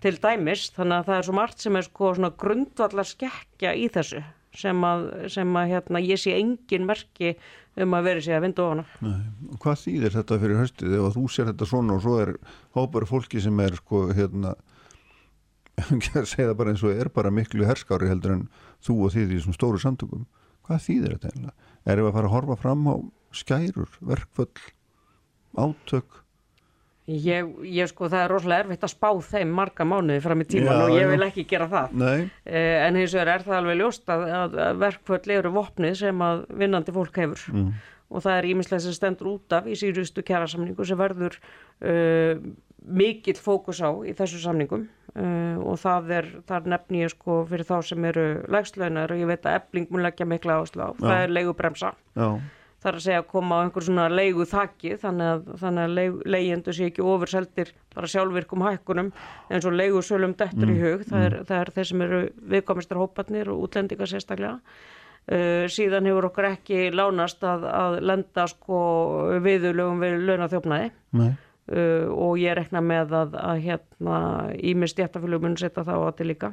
til dæmis. Þannig að það er svo margt sem er sko grundvallar skekkja í þessu sem að, sem að hérna, ég sé engin merki um að vera sér að vinda ofana Hvað þýðir þetta fyrir höstið ef þú sér þetta svona og svo er hópar fólki sem er sko hérna segja það bara eins og er bara miklu herskári heldur en þú og þið í þessum stóru samtökum. Hvað þýðir þetta eiginlega? Erum við að fara að horfa fram á skærur, verkföll átök? Ég, ég sko það er rosalega erfitt að spá þeim marga mánuði fram í tíman já, og ég vil ekki gera það. Eh, en hins vegar er það alveg ljóst að, að verkföll eru vopnið sem að vinnandi fólk hefur. Mm. og það er íminslega sem stendur út af í sírustu kjærasamningu sem verður uh, mikill fókus á í þessu samningum uh, og það er, það er nefn ég sko fyrir þá sem eru lægslaunar og ég veit að ebling mun leggja mikla áslá, það er leigubremsa. Já. Þar að segja að koma á einhver svona leigu þakki þannig að, þannig að leig, leyendur sé ekki ofurseldir bara sjálfvirkum hækkunum eins og leigu sölum dettur mm. í hug. Það er, mm. það er þeir sem eru viðkomistar hópatnir og útlendingar sérstaklega. Uh, síðan hefur okkur ekki lánast að, að lenda sko viðulögum við launathjófnaði uh, og ég rekna með að, að hérna ími stjættafélög mun setja það á þetta líka.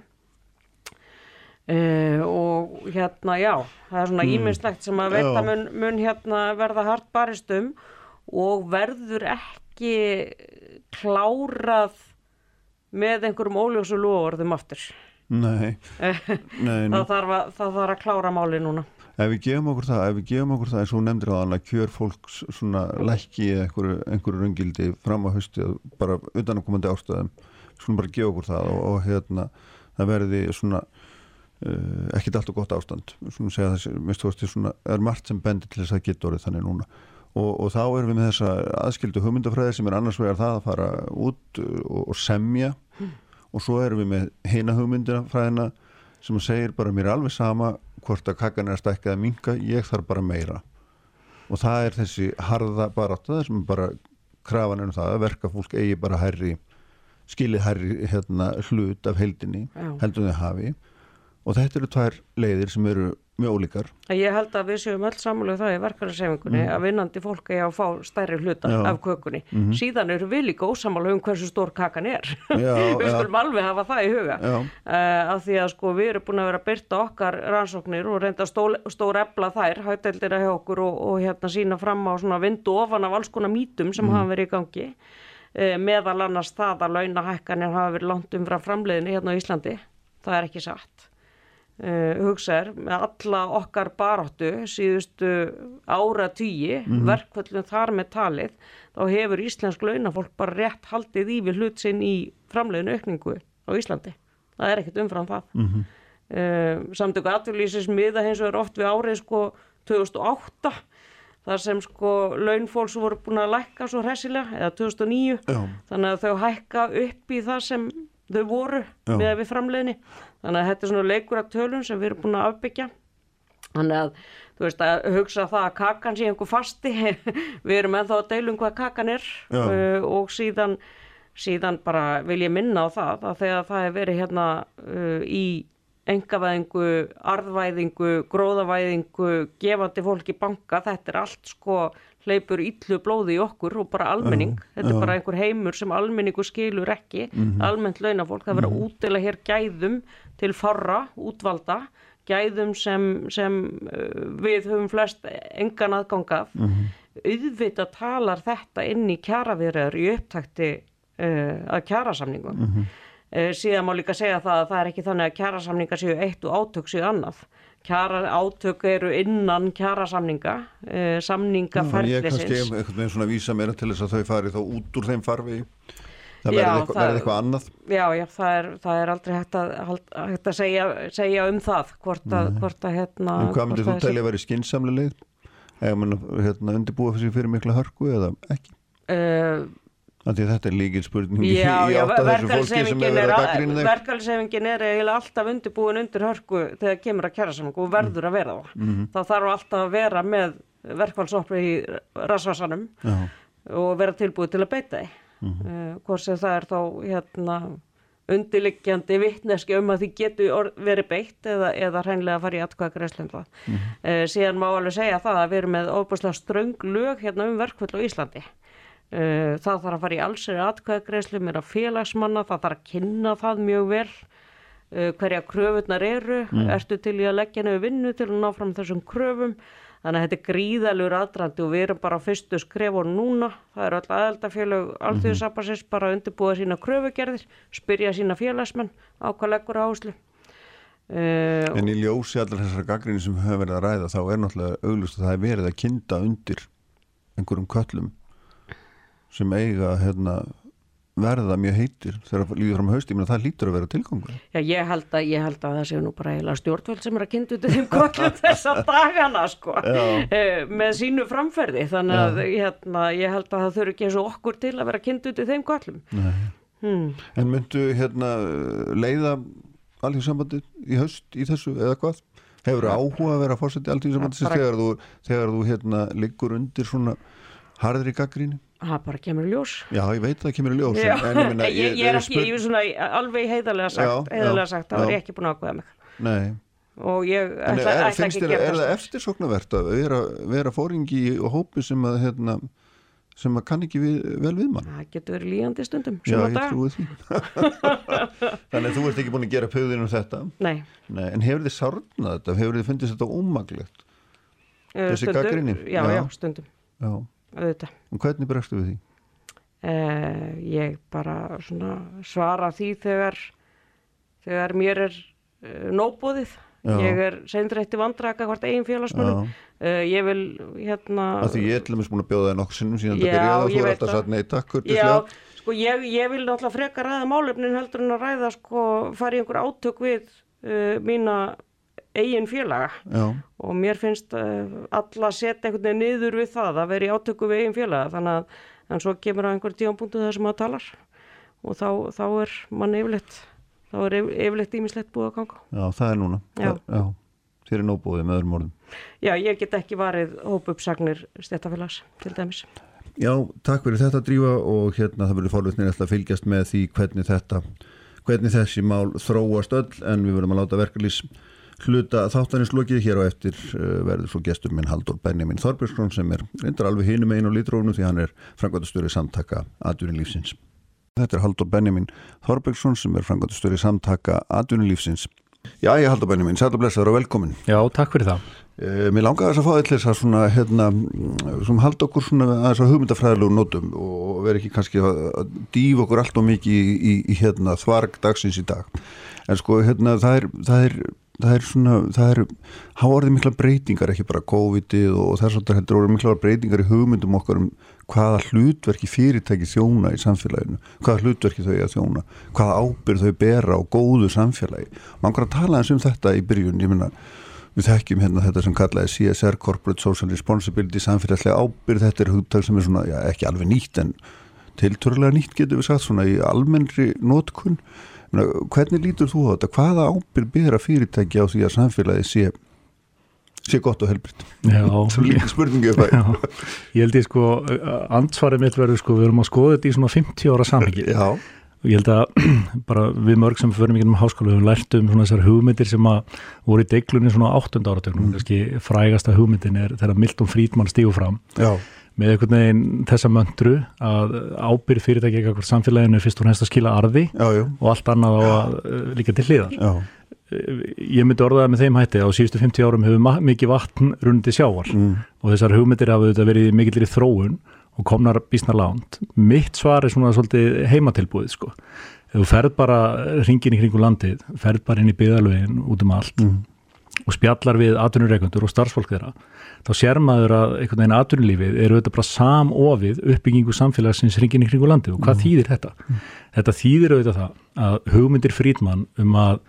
Uh, og hérna já það er svona íminnslegt mm. sem að veita mun, mun hérna verða hart baristum og verður ekki klárað með einhverjum óljósu lofurðum aftur. Nei, Nei það, þarf að, það þarf að klára máli núna Ef við gefum okkur það, ef við gefum okkur það eins og nefndir á þann að kjör fólks svona lækki eða einhverju, einhverju rungildi fram á hausti bara utanakomandi ástöðum svona bara gefa okkur það og, og hérna það verði svona Uh, ekkert allt og gott ástand. Svona þessi, svona, er margt sem bendir til þess að geta orðið þannig núna. Og, og þá erum við með þessa aðskildu hugmyndafræði sem er annars vegar það að fara út og, og semja. Mm. og svo erum við með heina hugmyndafræðina sem segir bara mér er alveg sama hvort að kakkan er að stækka eða minka, ég þarf bara meira. Og það er þessi harða barátta það sem bara krafan er um það að verka fólk eigi bara herri skilið herri hérna, hlut af heldinni þau hafi. Og þetta eru tvær leiðir sem eru mjög ólíkar Ég held að við séum öll sammáluð það í verkefnisefingunni að vinnandi fólk er að fá stærri hluta. Já. Af kökunni. Síðan eru við líka ósamáluð um hversu stór kakan er. Já, við skulum alveg hafa það í huga. Uh, af því að sko við erum búin að vera að byrta okkar rannsóknir og reynda stór, efla þær, hætteldina hjá okkur og, og hérna sína fram á svona vindu ofan af alls konar mítum sem hafa verið í gangi. Uh, meðal annars það að launahækkanir hafa verið langt umfram framleiðinni hérna á Íslandi. Það er ekki satt uh, hugsaður með alla okkar baráttu síðustu ára tíi, verkvöldum þar með talið, þá hefur íslensk launafólk bara rétt haldið í við hlut sinn í framleiðinu aukningu á Íslandi. Það er ekkert umfram það. Mm -hmm. uh, samtöku atvinnlýsins miða hins vegar oft við árið sko 2008 þar sem sko launfólks voru búin að lækka svo hressilega eða 2009 Já. þannig að þau hækka upp í það sem þau voru Já. með við framleiðinni þannig að þetta er svona leikur af tölun sem við erum búin að afbyggja. Þannig að þú veist að hugsa það að kakan sé einhver fasti við erum ennþá að deilum hvað kakan er. Uh, og síðan síðan bara vil ég minna á það að þegar það er verið hérna uh, í engavæðingu, arðvæðingu, gróðavæðingu, gefandi fólki banka, þetta er allt sko hleypur illu blóði í okkur og bara almenning, þetta er bara einhver heimur sem almenningu skilur ekki, almennt launafólk, það verður að útdela hér gæðum til farra, útvalda, gæðum sem, sem uh, við höfum flest engan aðgangaf, auðvitað talar þetta inn í kjaraviðræður í upptakti uh, að kjarasamningum. Mm síðan má líka segja það að það er ekki þannig að kjarasamninga séu eitt og átök séu annað. Kjara átök eru innan kjarasamninga, uh, ég samningaferðlisins. kannski einhvern veginn svona vísa meira til þess að þau fari þá út úr þeim farfi það verði eitthvað, eitthvað annað. Já, já, það er, það er aldrei hægt að, hægt að segja, segja um það, hvort að, hvort að hérna... en hvað myndir þú að telja að vera skinsamlega leið? Eða hérna, undirbúa fyrir, mikla hörku eða ekki? Uh, að þetta er líkil spurning í, átt að þessu fólki sem hefur er, verið að gaggrína þeim verkalýsefingin er eiginlega alltaf undirbúin undir hörku þegar kemur að kjæra saman og verður að vera það. Mhm. Þá þarf alltaf að vera með verkfallsoppi í rasvarsanum og vera tilbúið til að beita því. Mm Mhm. hvort sem það er þá hérna, undirliggjandi vittneski um að því getur verið beitt eða, eða hreinlega að fara í atkvæða greiðslu um það. Mm síðan má alveg segja það að við erum með óbúslega ströng lög hérna um verkfall á Íslandi. Uh, það þarf að fara í allseri atkvæðagreislu meira félagsmanna, það þarf að kynna það mjög vel uh, hverja kröfunar eru, ertu til í að leggja nefnir vinnu til að ná fram þessum kröfum? Þannig að þetta er gríðalur aðdrandi og við erum bara á fyrstu skrefur núna það eru öll aðeldafélög alþjóðsapassins bara að undirbúa sína kröfugerðir spyrja sína félagsmenn á hvað leggur áherslu. Uh, En í ljósi allar þessar gaggrinni sem höfum verið að ræða þá er náttúrulega auglust að það er verið að kynda undir einhverjum köllum sem eiga hérna, verða mjög heitir þegar það líður fram haust, ég meina það lítur að vera tilgangur Já, ég held að, ég held að það séu nú bara eiginlega stjórnvöld sem er að kynna út þeim kollum þessa dagana, sko, eh, með sínu framferði, þannig að hérna, ég held að það þurfi ekki eins og okkur til að vera kynna út þeim kollum. Hmm. En myndu hérna leiða alþjóðsambandið í haust í þessu eða hvað? Hefur áhuga að vera fórseti alþjóðsambandið Bara- þegar þú, þegar þú hérna liggur undir svona harðri gaggrinni? Það bara kemur í ljós. Já, ég veit að það kemur í ljós Já, en ég, meina, ég, ég er ekki, ég er svona alveg heiðarlega sagt, heiðarlega sagt, já. ég ekki búin að ákveða mig. Nei, Og ég en ætla, er, ætla ekki að gera er það það. eftirsóknarvert að vera, vera fóringi og hópi sem að hérna, sem að kann ekki við, vel við mann? Það getur verið líðandi stundum, Já, ég trúi því Þannig að þú ert ekki búin að gera pöðin um þetta Nei, Nei, en hefur þið sárnað þetta? Hefur þið fundist þetta ómaglegt? eh, Þessi gagnrýni? Já, Já. já, stundum, Já, auðvitað. og hvernig bregstu við því? Eh, ég bara svona svara því þegar þegar mér er uh, nóbúðið Já. ég er seindrætti vandraka hvort eigin félagsmönnum uh, ég vil hérna Af því ég er til dæmis búin að bjóða það nokkuð sinnum síðan þetta byrjaði og þú er alltaf satt nei takk Já, kurteislega. sko ég, ég vil náttúrulega frekar ræða málefnin heldur en að ræða sko fara í einhver átök við uh, mína eigin félaga Já, og mér finnst uh, alla setja einhvern veginn niður við það að vera í átöku við eigin félaga þannig að en svo kemur á einhver tíðanbúndu það sem maður talar og þá, þá er mann yfirleitt þá er yf- yfirleitt ímislegt búið að ganga já, það er núna Já. Já. þér er nóbúðið með öðrum orðum. Já, ég get ekki varið hópuppsagnir stéttafélags til dæmis. Já, takk fyrir þetta drífa og hérna það verður fórlutnir að fylgjast með því hvernig þetta, hvernig þessi mál þróast öll en við verðum að láta verkeflís hluta þáttaninslokið hér á eftir uh, verður svo gestur minn Haldur Benjamin Þorbjörnsson sem er reyndar alveg hinum einu lítrónu því hann er frangvæntastjóri samtaka atvinnulífsins. Þetta er Haldur Benjamin Þorbjörnsson sem er frangvæntastjóri samtaka atvinnulífsins. Já, ég Haldur Benjamin, sæl og blessaður og velkomin. Já, takk fyrir það. Eh, mér langar þess að fá eitthvað þess að svona, hérna, svona halda okkur svona að þess að hugmyndafræðilegu nótum og vera ekki kannski að dýfa okkur allt og mikið í, í, í hérna, þvarg dagsins í dag. En sko, hérna, það er, það er, það er svona, það er, hafa orðið mikla breytingar, ekki bara COVID-ið og þess að þetta orðið mikla breytingar í hugmyndum okkar um hvaða hlutverki fyrirtæki þjóna í samfélaginu, hvaða hlutverki þau að þjóna, hvaða ábyrð þau bera á góðu samfélagi. Man kan að tala eins um þetta í byrjun, ég minna, við þekkjum hérna þetta sem kallaði CSR Corporate Social Responsibility samfélagslega ábyrð, þetta er hugtag sem er svona, já ekki alveg nýtt en tilturlega nýtt getur við sagt svona í almennri nótkunn hvernig lítur þú á þetta, hvaða ábyrð byrja fyrirtæki á því að samfélagi sé sé gott og um það ég held ég sko, ansvarið mitt verður sko, við erum að skoða þetta í svona 50 ára já. Og ég held að bara við mörg sem fyrir mikið um háskóla við höfum lært um svona þessar hugmyndir sem að voru í deiklunni svona áttund áratögnum mm. frægasta hugmyndin er þegar Milton Friedman stígur fram. Já. Með einhvern veginn þessa möndru að ábyrð fyrirtæki eitthvað samfélaginu fyrst og næst að skila arði Já, og allt annað á að uh, líka til hliðar. Eh, ég myndi orðaða með þeim hætti á síðustu 50 árum hefur mikið vatn rundi sjávar mm. og þessar hugmyndir hafa verið mikillir í þróun og komnar bísna lánt mitt svar er svona svolítið heimatilbúið sko. Þú ferð bara ringin í kringu landið ferð bara inn í byðalvegin út um allt mm. Og spjallar við atvinnureikundur og starfsfólk þeirra þá sér maður að einhvern veginn atvinnulífið eru þetta bara samofið uppbyggingu samfélagsins ringin í kringu landið og hvað mm. þýðir þetta? Mm. Þetta þýðir auðvitað það að hugmyndir frítmann um að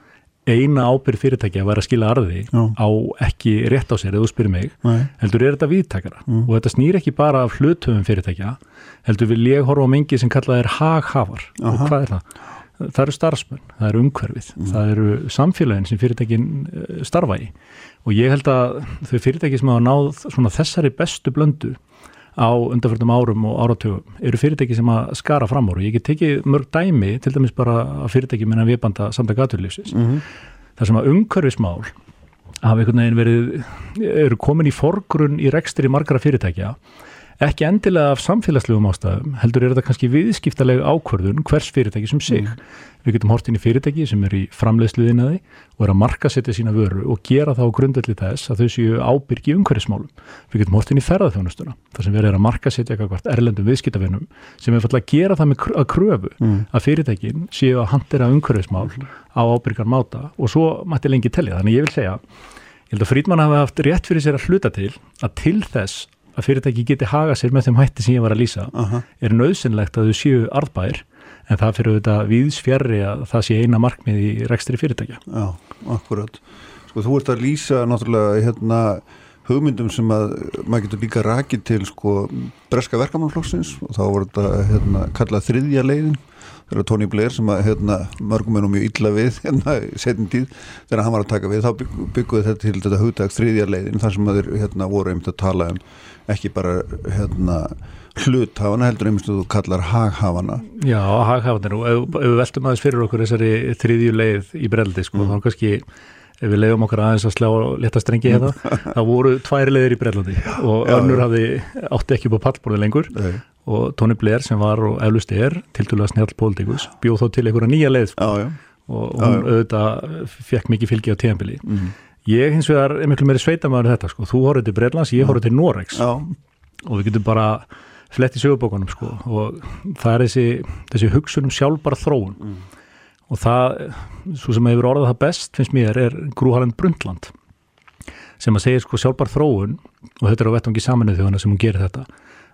eina ábyrð fyrirtækja vera að skila arði Já. á ekki rétt á sér eða þú spyrir mig, Nei. heldur er þetta viðtækara mm. og þetta snýr ekki bara af hlutöfum fyrirtækja, heldur vil ég horfa á mingi sem kallað er haghafar og hvað er það? Það eru starfsmenn, það eru umhverfið, mm. það eru samfélagin sem fyrirtækin eh, starfa í og ég held að þau fyrirtæki sem hafa náð þessari bestu blöndu á undarförnum árum og áratugum eru fyrirtæki sem að skara fram ára. Ég get tekið mörg dæmi, til dæmis bara að fyrirtæki minna viðbanda samtaka aturlífsins. Mm -hmm. Það sem að umhverfismál hafa einhvern veginn verið, eru komin í forgrunn í rekstri margra fyrirtækja ekki endilega af samfélagslegum ástæðum heldur er þetta kannski viðskiptalega ákvörðun hvers fyrirtæki sem sig mm. við getum hort inn í fyrirtæki sem er í framleiðsluðinaði og er að markasetja sína vöru og gera þá grundvelli þess að þau séu ábyrgi umhverfismálum við getum hort inn í ferðarþjónustuna þar sem við erum að markasetja eitthvað erlendum viðskiptavinnum sem er fallið að gera það með að kröfu mm. að fyrirtækin séu að handera umhverfismál á ábyrgar máta og svo mætti lengi tellja þannig ég vil segja Ég held að Frídmann hafi haft rétt fyrir sér að hluta til að til þess að fyrirtæki geti haga sér með þeim hætti sem ég var að lýsa uh -huh. er nöðsynlegt að þau séu arðbær en það fyrir auðvitað viðsfjari að það sé eina markmið í rekstri fyrirtækja. Já, akkurat. Sko þú ert að lýsa náttúrulega hérna hugmyndum sem að maður getur líka rakið til sko breska verkamannflokksins og þá voru þetta hérna kallað þriðja leiðin þegar Tony Blair sem að hérna mörgum er nú mjög illa við hérna setjum tíð þegar hann var að taka við þá byggjuði þetta til þetta hugdag þriðja leiðin þar sem að þeir hérna voru einmitt að tala um ekki bara hérna, hluthafana heldur einmitt að þú kallar haghafana Já, haghafanir og ef, ef við veltum aðeins fyrir okkur þessari þriðju leið í breldi sko, mm. þá kannski ef við leiðum okkur aðeins að slá leta strengi hérna, þá voru tværi leiðir í brellandi og já, önnur já. hafði átti ekki upp á pallborði lengur Nei. og Tony Blair sem var og eflust er til dælu að snjáll pólitíkus bjóð þó til einhverja nýja leið sko. já, og hún auðvitað fekk mikið fylgi á tíðanbili mm. Ég hins vegar er miklu meiri sveitamæður þetta sko. Þú horfður til Breitlands, ég horfður til Noregs Já. og við getum bara flett í sögubókunum sko. og það er þessi, þessi hugsunum sjálfbara þróun mm. Og það, svo sem hefur orðað það best finnst mér, er Grúharland Brundtland sem að segja sko sjálfbar þróun og þetta er á vettvangi saminuð þjóðana sem hún gerir þetta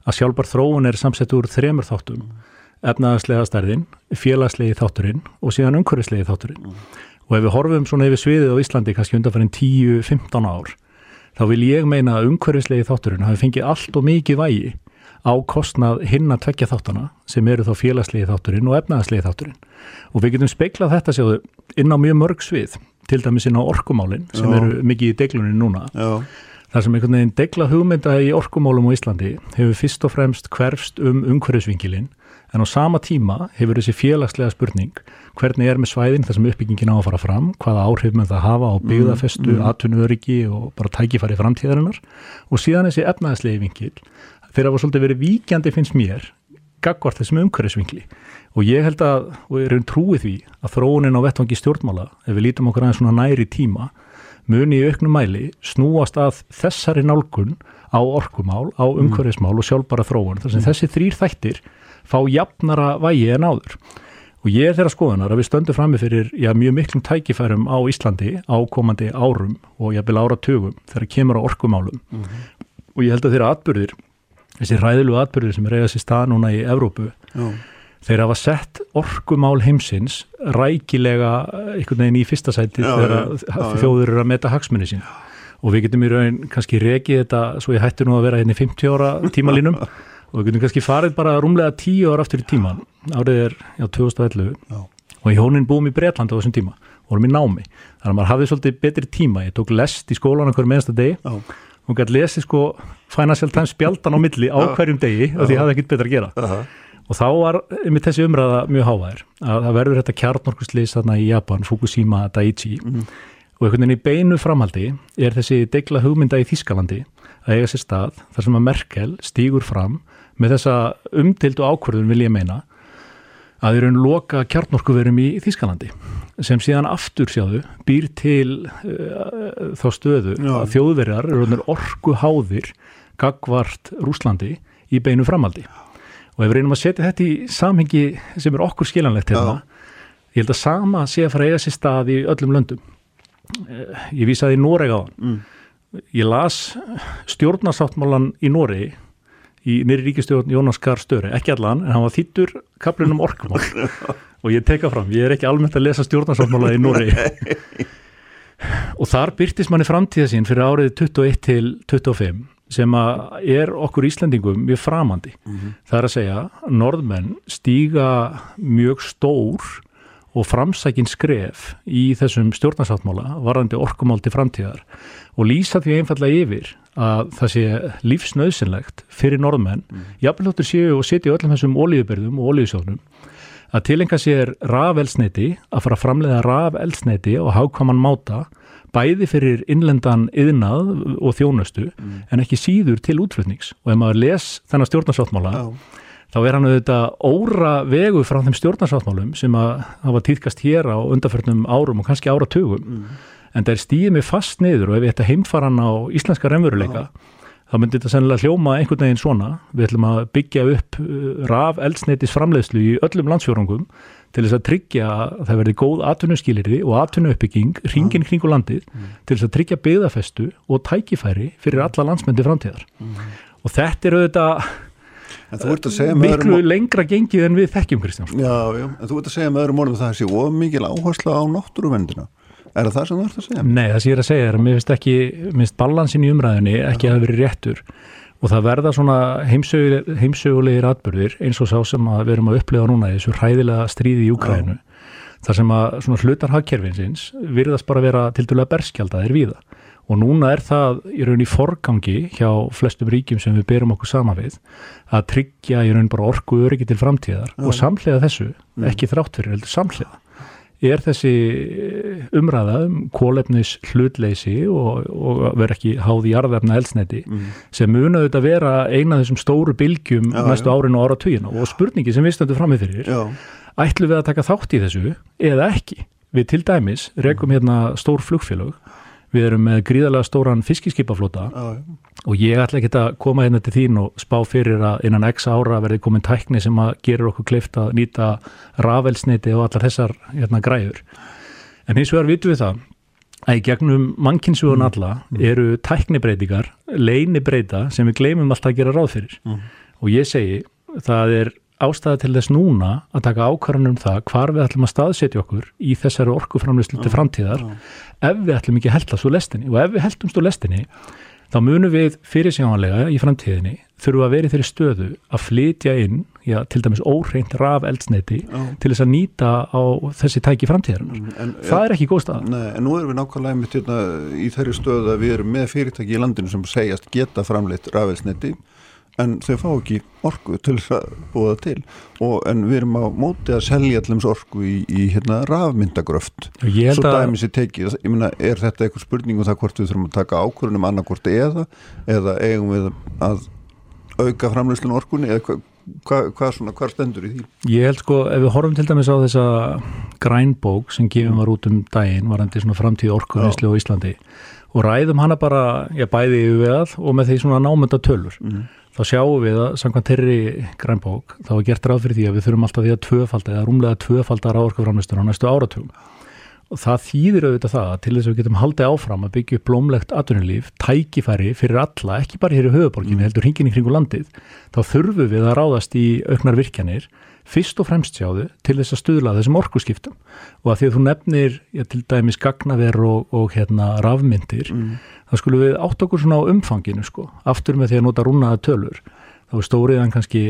að sjálfbar þróun er samsett úr þremur þáttum. Efnaðarslega stærðin, félagslegi þátturinn og síðan umhverfislegi þátturinn. Mm og ef við horfum svona yfir sviðið á Íslandi kannski undanfærin 10-15 ár þá vil ég meina að umhverfislegi þátturinn hafi fengið allt og mikið vægi á kostnað hinn að tvekja þáttana sem eru þá félagslegi þátturinn og efnaðarslegi þátturinn. Og við getum speiklað þetta sjáðu inn á mjög mörg svið til dæmis inn á orkumálin sem Já. eru mikið í deglunni núna. Já, þar sem einhvern veginn degla hugmynda í orkumálum á Íslandi hefur fyrst og fremst hverfst um umhverfisvingilinn en á sama tíma hefur þessi félagslega spurning hvernig er með svæðin þar sem uppbyggingin á að fara fram, hvaða áhrif með það hafa á byggðafestu, mm, atvinnuöryggi og bara tækifæri framtíðarinnar. Og síðan þessi efnaðslegi vingil þeir hafa svolítið verið víkjandi finnst mér gagvart þessum umhverfisvingli og ég held að, og ég er um trúið því að þróunin á vettvangi stjórnmála ef við lítum okkur aðeins svona næri tíma muni í auknum mæli snúast að þessari nálgun á orkumál, á umhverfismál og sjálfbara þróun. Þar sem þessi þrýr þættir fá jafnara vægi en áður. Og ég er þeirra skoðanar að við stöndum frammi fyrir já, mjög miklum tækifærum á Íslandi á komandi árum og jafnvel áratugum þegar kemur á orkumálum. Og ég held að þeirra atbyrðir þessi ræðilu atbyrðir sem eigað sér stað núna í Evrópu já, þeir hafa sett orkumál heimsins rækilega einhvern veginn í fyrsta sæti þegar þjóður eru að meta hagsmunni sín. Og við getum í raun kannski rekið þetta svo ég hætti nú að vera hérna í 50 ára tímalínum og við getum kannski farið bara rúmlega 10 ára aftur í tíman árið er já, 2011 Já. og í hónin búum í Bretlandi á þessum tíma. Vorum í námi, þannig að maður hafði svolítið betri tíma, ég tók lest í skólan okkur meðansta degi já, og gæti lesið sko Financial Times spjaldan á milli á hverjum degi og því ég hafði ekkert betra að gera Aha. og þá var einmitt þessi umræða mjög hávæðir að það verður þetta kjarnorkuslýs þarna í Japan, Fukushima, Daiichi og einhvern veginn í beinu framhaldi er þessi degla hugmynda í Þískalandi að eiga sér stað þar sem að Merkel stígur fram með þessa umtildu ákvörðun vil ég meina að þeir eru loka kjarnorkuverum í Þískalandi sem síðan aftur sjáðu býr til uh, þá stöðu Já. að þjóðverjar eru orku háðir gagvart Rúslandi í beinu framhaldi. Og ef við reynum að setja þetta í samhengi sem er okkur skilanlegt hérna ég held að sama sé að fara eiga sér stað í öllum löndum. Eh, ég vísaði í Noreg á hann ég las stjórnarsáttmálan í Noregi í nýri ríkistjórn Jónas Gahr Störi, ekki allan en hann var þýttur kaplinum orkumál. Og ég teka fram, ég er ekki almennt að lesa stjórnarsáttmála í Noregi. Og þar byrtist manni framtíða sín fyrir árið 21 til 25 sem er okkur Íslendingum mjög framandi. Það er að segja norðmenn stíga mjög stór og framsækin skref í þessum stjórnarsáttmála varðandi orkumál til framtíðar og lýsa því einfallega yfir að það sé lífsnauðsynlegt fyrir norðmenn, mm. jafnveg séu og sitja í öllum þessum olíubyrðum og olíusjónum að tilenga sér rafelsneiti, að fara að framleiða rafelsneiti og hákvaman máta bæði fyrir innlendan yðnað og þjónustu en ekki síður til útflutnings. Og ef maður les þennan stjórnarsáttmála Já. þá er hann auðvitað óra vegu frá þeim stjórnarsáttmálum sem að hafa týðkast hér á undarförnum árum og kannski áratugum. En það er stíðið mig fast niður og ef ég ætti að heimfara hann á íslenska remveruleika þá myndi þetta sennilega hljóma einhvern veginn svona. Við ætlum að byggja upp raf eldsneitis framleiðslu í öllum landsfjórungum til þess að tryggja að það verði góð atvinnuskilirði og atvinnuuppbygging ringin kringu landið til þess að tryggja byggðafestu og tækifæri fyrir alla landsmyndi framtíðar. Og þetta er auðvitað miklu öðrum lengra gengið en við þekkjum Kristján sko. Já, já, en þú ert að segja með öðrum orðum að það sé of mikil áhersla á náttúruvendina Er það það sem þú ert að segja? Nei, það sem ég er að segja er að mér finnst ekki mér finnst balansin í umræðinni ekki að það verið réttur. Og það verða svona heimsögulegir, heimsögulegir atbyrðir eins og sá sem að við erum að upplifa núna í þessu hræðilega stríði í Úkrænu þar sem að svona hlutar hagkerfinsins virðast bara vera til dælulega berskjaldaðir víða. Og núna er það í raun í forgangi hjá flestum ríkjum sem við berum okkur sama við að tryggja í raun bara orku öryggi til framtíðar. Og samhliða þessu, ekki þrátt fyrir heldur samhliða er þessi umræða um kólefnis hlutleysi og, og vera ekki háð í jarðefna eldsneiti sem muna auðvitað vera eina af þessum stóru bylgjum Já, næstu árin og áratugina. Og spurningi sem við stöndum framið fyrir Já, ætlum við að taka þátt í þessu eða ekki. Við til dæmis rekum hérna stór flugfélög. Við erum með gríðarlega stóran fiskiskipaflota. Já, og ég ætla ekki að koma hérna til þín og spá fyrir að innan x ára verði komin tækni sem að gerur okkur kleift að nýta rafelsneiti og allar þessar hérna, græður. En hins vegar vitum við það að í gegnum mannkynnsugun alla eru tæknibreitingar, leinibreita sem við gleymum alltaf að gera ráð fyrir. Og ég segi, það er ástæða til þess núna að taka ákvarðanum um það hvar við ætlum að staðsetja okkur í þessari orkuframlýslu til framtíðar ef við ætlum ekki að held svo lestinni. Og ef við heldumst úr lestinni þá munum við fyrirsjáanlega í framtíðinni þurfum að vera í þeirri stöðu að flytja inn já, til dæmis óhreint raf eldsneiti Já. til þess að nýta á þessi tæki framtíðarinnar. Mm, En, Það er ekki góð stað. Nei, en nú erum við nákvæmlega mitt hérna, í þeirri stöðu að við erum með fyrirtæki í landinu sem segjast geta framleitt rafelsneti en þau fá ekki orku til að búa það til og, en við erum á móti að selja allums orku í, í hérna, rafmyndagröft Ég svo dæmis í tekið, ég meina, er þetta eitthvað spurning um það hvort við þurfum að taka ákvörunum annarkvort eða, eða eigum við að auka framleyslun orkunni eða hvað hva, hva, svona, hvar stendur í því? ég held sko, ef við horfum til dæmis á þessa grænbók sem gefum var út um daginn, varandi svona framtíð orkuvinslu á Íslandi og ræðum hana bara, já, bæði yfir og með því svona námynda tölur. Mm. Þá sjáum við að samkvæmt þeirri grænbók þá er gert ráð fyrir því að við þurfum alltaf því að tvöfalda eða rúmlega tvöfalda ráðorkuframlistur á næstu áratugum. Og það þýðir auðvitað það að til þess að við getum haldið áfram að byggja upp blómlegt atvinnulíf, tækifæri fyrir alla, ekki bara hér í höfuborginni, heldur hringin í kringu landið, þá þurfum við að ráðast í auknar virkjanir fyrst og fremst sjáðu til þess að stuðla þessum orkuskiptum. Og að því að þú nefnir já, til dæmis gagnaver og, og hérna rafmyndir, þá skulum við átt okkur svona á umfanginu sko, aftur með því að nota rúnaða tölur. Þá er stóriðan kannski,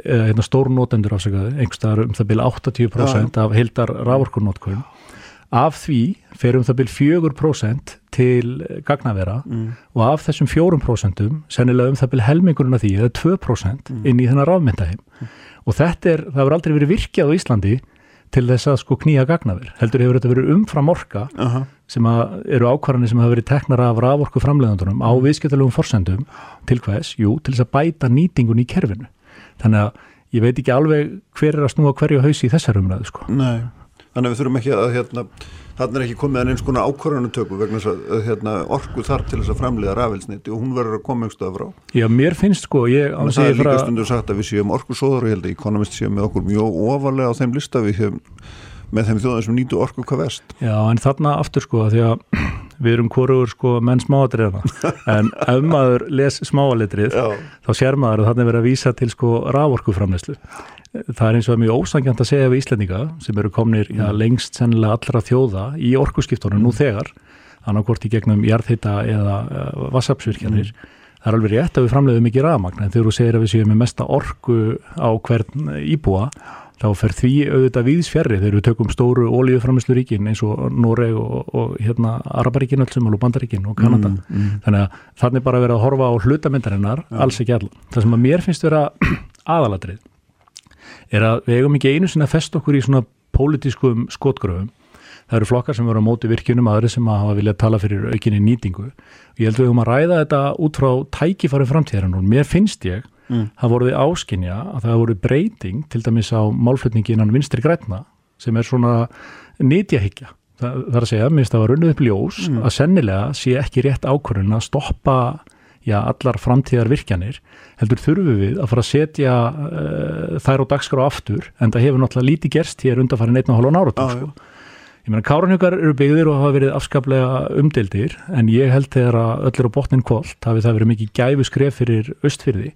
eða hérna stóru notendur afsakaði, einhverstaðar um það byrja 80% af heildar raforkunótkun af því fer um það byrja 4% til gagnavera og af þessum 4% sennilega um það byrja helmingurinn af því eða 2% inn í þennan rafmyndaheim og þetta er, það hefur aldrei verið virkjað á Íslandi til þess að sko knýja gagnaver heldur hefur þetta verið umfram orka Aha. sem að eru ákvarðanir sem hafa verið teknar af raforku framleiðandunum á viðskiptalegum forsendum til hvers? Jú, til þess að bæta nýtingun í kerfinu. Þannig að ég veit ekki alveg hver er að snúa hverju hausi í þessar umræðu sko. Nei, þannig að við þurfum ekki að hérna, þarna er ekki komið að eins konar ákvarðanutöku vegna þess að, að hérna, orku þar til þess að framleiða rafelsniti og hún verður að koma einhverstað frá. Já, mér finnst sko, ég Og það er líka stundur sagt að við séum orkusóður og ég held að Economist séum með okkur mjög ofalega á þeim lista við séum með þeim þjóðum sem nýtu orku hvað vest. Já, en þarna aftur sko, því að við erum hvorugur sko menn smáatriðana, en ef maður les smáalitrið, þá sér maður að þannig verið að vísa til sko raforkuframleyslu. Það er eins og mjög ósangjant að segja við Íslendinga sem eru komnir já, lengst sennilega allra þjóða í orkuskiptunum nú þegar, annarkvort í gegnum jarðhita eða uh, vassapsvirkjanir. Það er alveg rétt að við framleiðum ekki rafmagn, en þegar þú segir að við séum með mesta orku á hvern íbúa, þá fer því auðvitað víðsfjærri þegar við tökum stóru ólíuframislu ríkin eins og Noreg og, og hérna Araparíkin öllsum og Bandaríkin og Kanada. Mm, mm. þannig að þannig bara verið að horfa á hlutamyndarinnar alls ekki allan. Það sem að mér finnst vera aðalatrið er að við eigum ekki einu sinna að festa okkur í svona pólitískum skotgröfum. Það eru flokkar sem eru á móti virkjunum aðri sem að hafa viljað tala fyrir aukinni nýtingu. Og ég held við um að ræða þetta út frá tækifæri framtíðarinn og Mm. það voruð áskinja að það voru breyting til dæmis á málflutningi innan vinstri grætna sem er svona nýtjahyggja það, það er að segja, mér finnst það var runnið upp ljós að sennilega sé ekki rétt ákvörðun að stoppa já, allar framtíðar virkjanir heldur þurfum við að fara að setja uh, þær á dagskrá aftur en það hefur náttúrulega lítið gerst hér undanfærin einn og hálfan áratug Já, sko. Ég meina, Káranhjökar eru byggðir og hafa verið afskaplega umdeildir en ég held þegar að öll er á botnin kvólt hafi það verið mikið gæfu skref fyrir östfyrði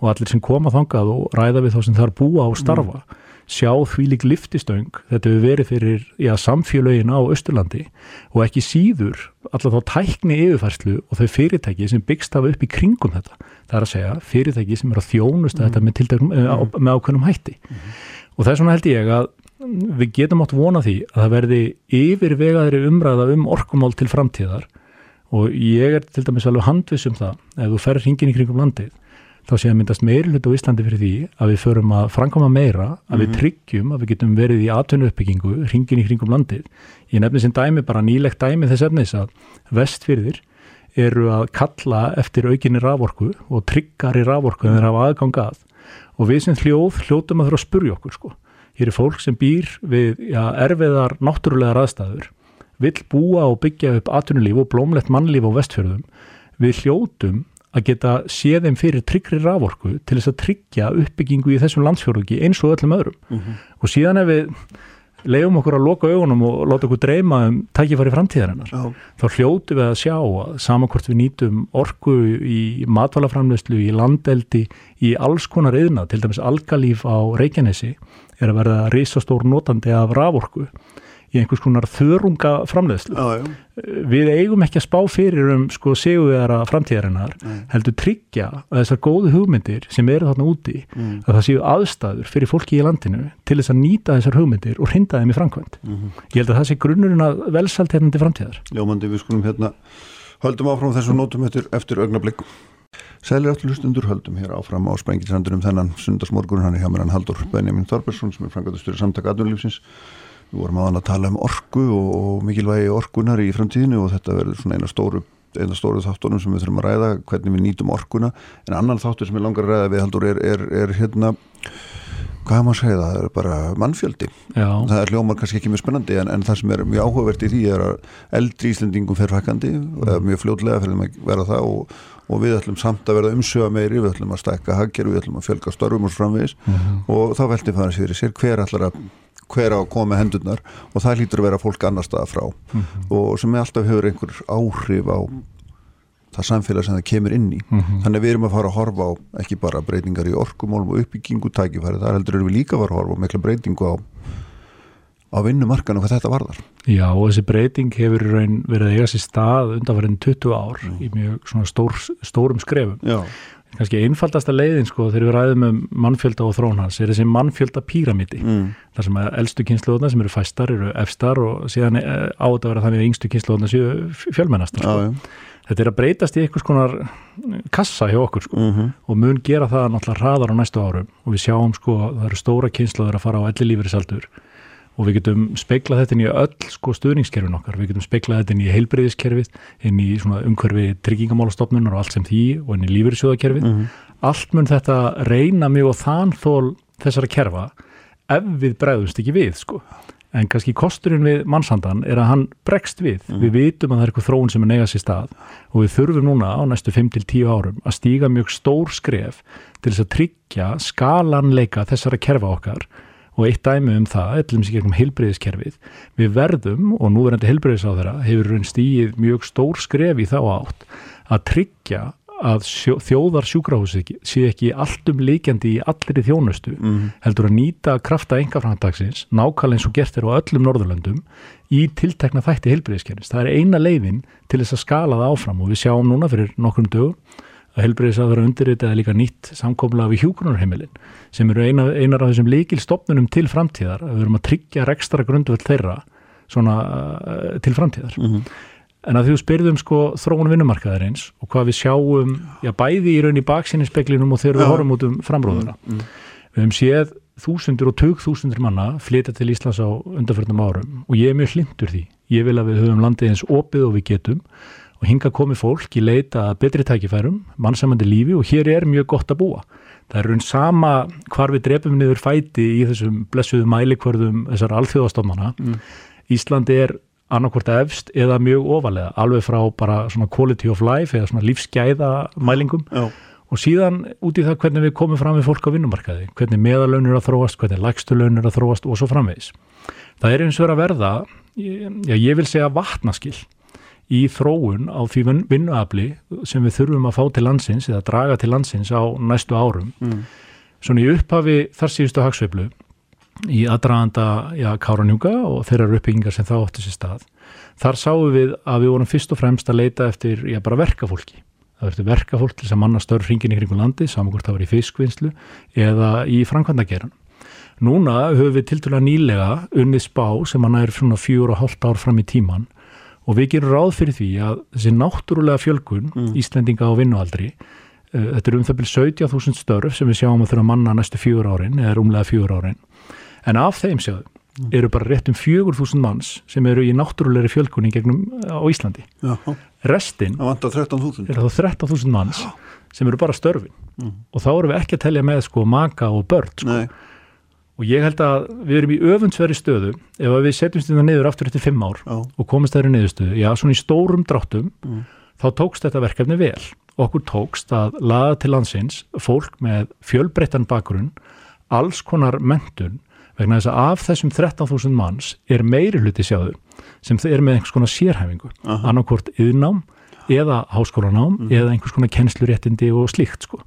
og allir sem koma þangað og ræða við þá sem þar búa og starfa sjá því lík liftistöng þetta hefur verið fyrir já, samfélögin á Östurlandi og ekki síður allar þá tækni yfirfærslu og þau fyrirtæki sem byggst hafa upp í kringum þetta. Það er að segja fyrirtæki sem eru að þjónusta þetta með, tilteknum, mm. á, með ákveðnum hætti. Og þess vegna held ég að við getum átt vona því að það verði yfirvegaðri umræða um orkumál til framtíðar. Og ég er til dæmis alveg handviss um það. Ef þú ferð hringin í kringum landið þá sé að myndast meiri hlut á Íslandi fyrir því að við förum að framkoma meira, að við tryggjum að við getum verið í atvinnu uppbyggingu hringin í kringum landið. Ég nefni sem dæmi bara nýlegt dæmi þess efnis að vestfyrðir eru að kalla eftir aukinni raforku og tryggari raforku en þeir hafa aðgangað og við sem hljóð hljótum að þurfa að spurja okkur sko. Hér er fólk sem býr við já, erfiðar náttúrulegar aðstæður, vill búa og byggja upp atvinnulíf og blómlegt mannlíf á vestfjörðum. Við hljótum að geta séð þeim fyrir tryggri raforku til þess að tryggja uppbyggingu í þessum landsfjörðugi eins og öllum öðrum. Og síðan ef við leiðum okkur að loka augunum og láta okkur dreyma um tækifæri framtíðarinnar, Já. þá hljótu við að sjá að samankvort við nýtum orku í matvælaframleyslu, í landeldi, í alls konar yðna, til dæmis algalíf á Reykjanesi er að verða risastór notandi af raforku. Í einhvers konar þörunga framleiðslu. Já, já. Við eigum ekki að spá fyrir um sko segjuðara framtíðarinnar, heldur tryggja að þessar góðu hugmyndir sem eru þarna úti, Mm. að það séu aðstæður fyrir fólki í landinu til þess að nýta þessar hugmyndir og hrinda þeim í framkvæmt. Mhm. Ég held að það sé grunnurinn að velsalt hérna til framtíðar. Ljómandi, við skulum hérna höldum áfram þessum nótum eftir, eftir augnablík. Sælir áttu hlustundur höldum hér áfram á Sprengisandunum þennan sundarsmorgun hann er hjá mér hann Haldur Benjamin Þorbersson sem er frangatastur í samtaka aðunlífsins. Við vorum aðan að tala um orku og, og mikilvægi orkunar í framtíðinu og þetta verður svona eina stóru eina stóru þáttunum sem við þurfum að ræða hvernig við nýtum orkuna. En annan þáttur sem ég langar að ræða við Haldur er, er, er hérna hvað er maður að segja það, það er bara mannfjöldi. Já, það er hljómar kannski ekki mjög spennandi en, en það sem er mjög áhugavert í því er að eldri Íslendingum fer fækandi eða mjög fljótlega fyrir að vera það og, og við ætlum samt að verða umsöga meiri við ætlum að stækka hagger, við ætlum að fjölga störfum og svo framvegis. Og þá veldi fara sér sér hver ætlar að hver á að koma með hendurnar? Og það hlýtur að vera fólk annar staða frá. Og sem alltaf hefur einhver áhrif á það samfélag sem það kemur inn í. Þannig að við erum að fara að horfa á ekki bara breytingar í orkumólum og uppbyggingu tækifæri, þar heldur erum við líka að fara að horfa á mikla breytingu á, á vinnumarkanu hvað þetta varðar Já, og þessi breyting hefur raun verið að eiga sér stað undanfærin 20 ár í mjög svona stór, stórum skrefum. Já, Kannski einfaldasta leiðin sko þegar við ræðum um mannfjölda og þrónhans er þessi mannfjölda píramíti. mm. þar sem að elstu kynnslóðna sem eru fæstar eru efstar og síðan eh, á þetta að vera þannig að yngstu kynnslóðna séu fjölmennastar sko. já. þetta er að breytast í einhvers konar kassa hjá okkur sko. Mm og mun gera það náttúrulega hraðar á næstu árum og við sjáum sko að það eru stóra kynnslóður að fara á elli lífeyrisaldur og við getum speiklað þetta inn í öll sko stuðningskerfin okkar, við getum speiklað þetta inn í heilbreyðiskerfið, inn í svona umhverfi tryggingamálastofnunar og allt sem því og inn í lífeyrissjóðakerfið, allt mun þetta reyna mjög og þanþól þessara kerfa ef við bregðumst ekki við sko. En kannski kosturinn við mannsandan er að hann bregst við, við vitum að það er eitthvað þróun sem er neyga sér stað og við þurfum núna á næstu 5-10 árum að stíga mjög stór skref til þess að tryggja skalanleika þessara kerfa okkar og eitt dæmi um það, ellum sér gegnum heilbreyðiskerfið, við verðum og núverandi heilbreyðisáðara hefur raun stígið mjög stór skref í þá átt að tryggja að sjó, þjóðar sjúkrahúsi sé ekki alltum líkjandi í allri þjónustu heldur að nýta krafta engafræntagsins nákvæmlega eins og gert er á öllum Norðurlöndum í tiltekna þætti heilbreyðiskerfis. Það er eina leiðin til þess að skala það áfram og við sjáum núna fyrir nokkrum dögum að vera undirritaði líka nýtt samkomla við hjúgrunarheimilin sem eru eina, einar af þessum líkil stopnunum til framtíðar að við erum að tryggja rekstra grundvöld þeirra svona uh, til framtíðar. En að því þú spyrðum sko þróun vinnumarkaðarins og hvað við sjáum, já bæði í raun í baksinni speklinum og þegar við Já. horfum út um framróðuna. Við höfum séð þúsundur og tug þúsundur manna flytja til Íslands á undanförnum árum og ég er mjög hlindur því. Ég vil að við höfum landið eins opið og við getum og hinga komi fólk í leita að betri tækifærum, mannsamandi lífi og hér er mjög gott að búa. Það er raun sama hvar við drepum niður fæti í þessum blessuðu mælikvörðum þessar alþjóðastofnana. Íslandi er annarkvort efst eða mjög ofalega, alveg frá bara svona quality of life eða svona lífsgæða mælingum Já. og síðan út í það hvernig við komum fram við fólk á vinnumarkaði, hvernig meðalöun er að þróast, hvernig lægstulöun er að þróast og svo framvegis. Það er eins og er að verða, já ég vil segja vatnaskill í þróun á því vin- vinnuafli sem við þurfum að fá til landsins eða draga til landsins á næstu árum. Svona í upphafi þar síðustu hagsveiflu í aðdraganda Káranjúka og þeirra uppbyggingar sem þá áttu sér stað. Þar sáum við að við vorum fyrst og fremst að leita eftir já, bara verkafólki. Það verður verkafólk til þess að manna störf hringin í kringum landi, saman hvort það var í fiskvinnslu eða í framkvæmdageran. Núna höfum við tiltölulega nýlega unnið spá sem að nær svona fjúr og hálft ár fram í tíman og við gerum ráð fyrir því að þessi náttúrulega fjölgun Íslendinga á vinnualdri uh, þetta er um það byrjum 17.000 störf sem við sjáum að þurfa manna næstu fjúr árin eða rúmlega fjúr árin. En af þeim sjáum eru bara rétt um 4.000 manns sem eru í náttúrulegri fjölkunni gegnum á Íslandi. Já. Restin Það vantar 13.000 er þá 13.000 manns sem eru bara störfin. Og þá erum við ekki að telja með sko maka og börn sko. Nei, og ég held að við erum í öfundsveri stöðu ef við setjumst þetta niður aftur eftir fimm ár Já. og komist þeirri niðurstöðu, já svona í stórum dráttum þá tókst þetta verkefni vel. Okkur tókst að laða til landsins fólk með fjölbreyttan bakgrunn alls konar mentun vegna þess að af þessum 13.000 manns er meiri hluti sjáðu sem er með einhvers konar sérhæfingu. Aha. annarkvort yðnám eða háskólanám eða einhvers konar kennsluréttindi og slíkt sko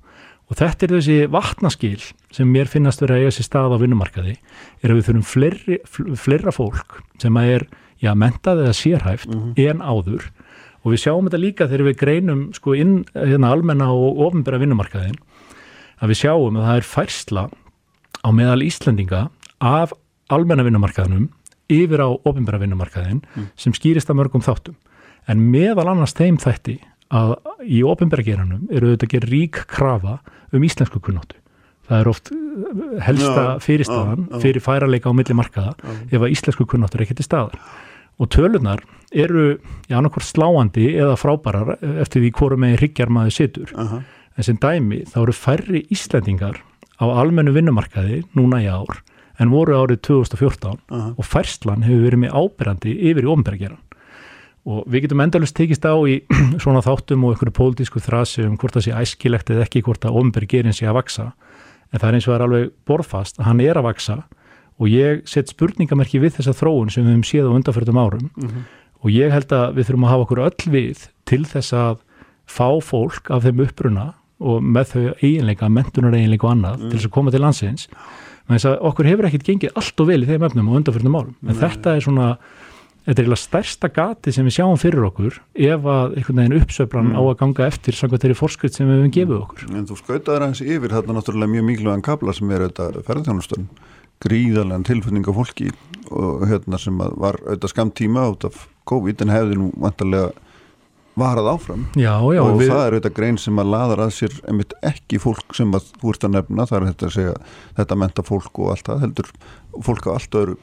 og þetta er þessi vatnaskil sem mér finnast verið að eiga sér stað á vinnumarkaði er að við þurfum fleiri, fleira fólk sem að er já, mentað eða sérhæft mm -hmm. en áður og við sjáum þetta líka þegar við greinum sko inn hérna almenna og ofinbæra vinnumarkaðin að við sjáum að það er færsla á meðal Íslandinga af almenna vinnumarkaðinum yfir á ofinbæra vinnumarkaðin mm. sem skýrist að mörgum þáttum en meðal annars þeim þætti að í ofinbergeranum eru auðvitað ekki rík krafa um íslensku kunnáttu. Það er oft uh, helsta fyrirstaðan fyrir færaleika á milli markaða ef að íslensku kunnáttur er ekki til staðar. Og tölunar eru í annarkvært sláandi eða frábærar eftir því hvorum með riggjar maður situr. -huh. En sem dæmi þá eru færri Íslandingar á almennu vinnumarkaði núna í ár en voru árið 2014 uh -huh. og færslan hefur verið með ábyrjandi yfir í ofinbergeran og við getum endalust tekist á í svona þáttum og einhverju pólitísku þrasi um hvort það sé æskilegt eða ekki hvort að ofnbæri gerin sé að vaksa en það er eins og það er alveg borðfast að hann er að vaksa og ég set spurningamerki við þessa þróun sem við hefum séð á undanfjörðum árum mm -hmm. og ég held að við þurfum að hafa okkur öll við til þess að fá fólk af þeim uppruna og með þau eiginleika, mentunar eiginleika og annað mm. til þess að koma til landsins menn þess að okkur hefur ekkert gengið allt og vel í þeim efnum á undanfjörðum árum en mm. þetta er svona þetta er eiginlega stærsta gati sem við sjáum fyrir okkur ef að einhvern veginn uppsöfran mm. á að ganga eftir samkvæmt þeirri forskritt sem við hefum gefið okkur. En þú skautaður hans yfir þarna náttúrulega mjög mikilvægan kabla sem er auðvitað ferðarþjónustönd, gríðarlegan tilfinning af fólki og hérna sem var auðvitað skam tíma át af COVID en hefði nú vantarlega varað áfram já, já, og við... það er auðvitað grein sem að laðar að sér einmitt ekki fólk sem að þú ert að nefna, það er þetta að segja þetta menta fólk og allt það heldur fólk á allt öðru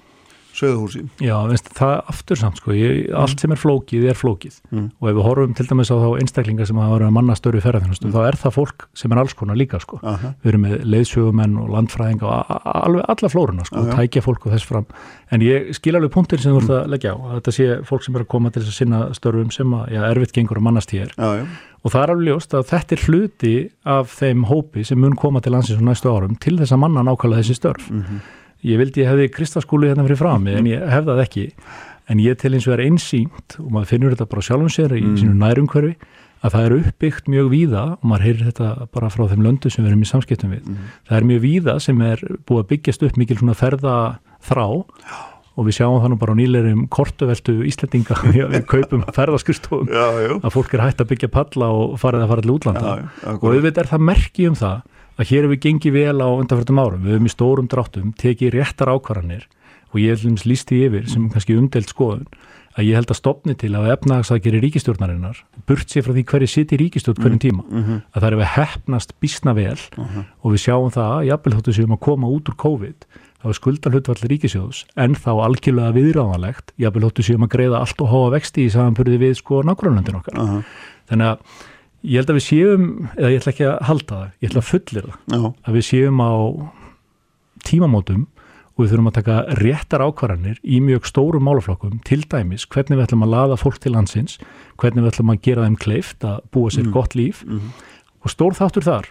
söðuhúsi. Já, veist, það aftur samt sko, ég, mm. allt sem er flókið er flókið mm. og ef við horfum til dæmis á þá einstaklingar sem hafa verið að manna störu ferðarþjónustu, mm. þá er það fólk sem er alls konar líka sko. Aha. Við erum með leiðsjögumenn og landfræðinga og alveg alla flórunna sko, Aha. tækja fólk og þess fram. En ég skil alveg punktir sem þú ert að leggja á, að þetta sé fólk sem er að koma til þess að sinna störfum sem að, já, erfitt gengur að mannast hér. Já, já. Og það er alveg ljóst að þetta er hluti af þeim hópi sem mun koma til landsins á næstu árum til þess að manna nákvæmlega þessi störf. Mm -hmm ég vildi ég hefði kristaskúli hérna fyrir frá mig en ég hefði það ekki en ég til eins og er einsýnt og maður finnur þetta bara sjálfum sér í mm. sínu nærumhverfi að það er uppbyggt mjög víða og maður heyrir þetta bara frá þeim löndu sem við erum í samskiptum við. Mm. Það er mjög víða sem er búið að byggjast upp mikil svona ferða þrá og við sjáum þannig bara á nýleirum kortuveltu Íslandinga við kaupum ferðaskurstofum að fólk er hægt að byggja palla og farið að fara til útlanda já, já, og auðvitað er það merki um það að hér hefur gengið vel á undanfjörðum árum, við hefum í stórum dráttum tekið réttar ákvarðanir og ég hef líst í yfir sem kannski umdelt skoðun að ég held að stopni til að efnagsakeri ríkistjórnarinnar burt sér frá því hverju sitt í ríkistjórn hverjum tíma, mm -hmm. að það er við hefnast bísna vel mhm. -huh. og við sjáum það að jafnvel þóttu séum að koma út úr COVID þá er skuldalhutvallir ríkisjóðs en þá algjörlega viðráðanlegt jafnvel þóttu séum að greiða allt og háa vexti í samanbyrði við sko nákvæmlandin okkar uh -huh. þannig að Ég held að við séum, eða ég ætla ekki að halda það, ég ætla að fullir það, að við séum á tímamótum og við þurfum að taka réttar ákvarðanir í mjög stórum málaflokkum, til dæmis hvernig við ætlum að laða fólk til landsins, hvernig við ætlum að gera þeim kleift að búa sér mm. gott líf mm og stór þáttur þar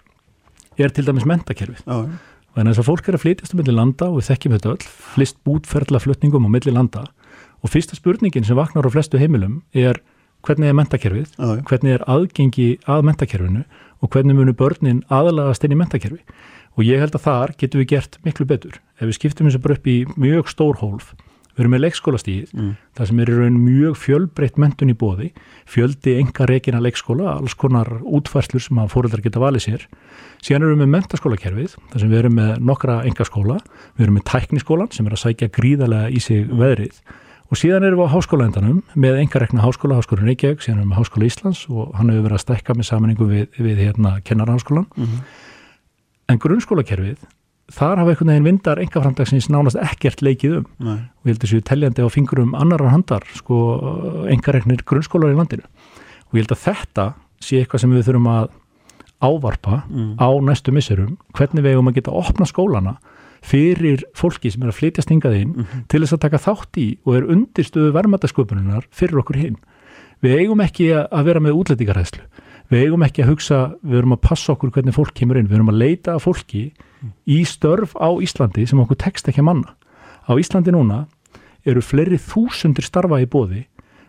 er til dæmis mentakerfið. Já. Og þannig að þess að fólk er að flytjast um milli landa og við þekkjum þetta öll, flist bútferðla flutningum á milli landa og fyrsta spurningin sem vaknar á flestu heimilum er hvernig er mentakerfið, ah, hvernig er aðgengi að mentakerfinu og hvernig munur börnin aðalagast inn í mentakerfi og ég held að þar getum við gert miklu betur. Ef við skiptum þessu bara upp í mjög stór hólf við erum með leikskólastíð mm. þar sem er í raun mjög fjölbreytt mentun í bóði fjöldi enga reygin að leikskóla alls konar útfærslur sem að fóröldar geta valið sér. Síðan erum við með mentaskólakerfið þar sem við erum með nokkra enga skóla við erum með tækniskólan sem er að sækja gríðarlega í sig veðrið Og síðan erum við á háskólaendanum með engarekna háskóla, háskóla Reykjavík, síðan erum við háskóla Íslands og hann hefur verið að stekka með samanningu við, við hérna kennarháskólan. Mm -hmm. En grunnskólakerfið, þar hafa einhvern veginn vindar engaframdagsins nánast ekkert leikið um. Nei. Og ég held þessu teljandi á fingurum annarar handar, sko, engareknir grunnskólar í landinu. Og ég held að þetta sé eitthvað sem við þurfum að ávarpa mm. á næstu misserum, hvernig við eigum að geta að opna skólana fyrir fólki sem er að flytjast hingað inn mm -hmm. til þess að taka þátt í og er undirstöðu verðmættasköpununar fyrir okkur hinn. Við eigum ekki að vera með útlætingarhæslu. Við eigum ekki að hugsa, við erum að passa okkur hvernig fólk kemur inn. Við erum að leita að fólki mm. í störf á Íslandi sem okkur tekst ekki að manna. Á Íslandi núna eru fleiri þúsundir starfa í bóði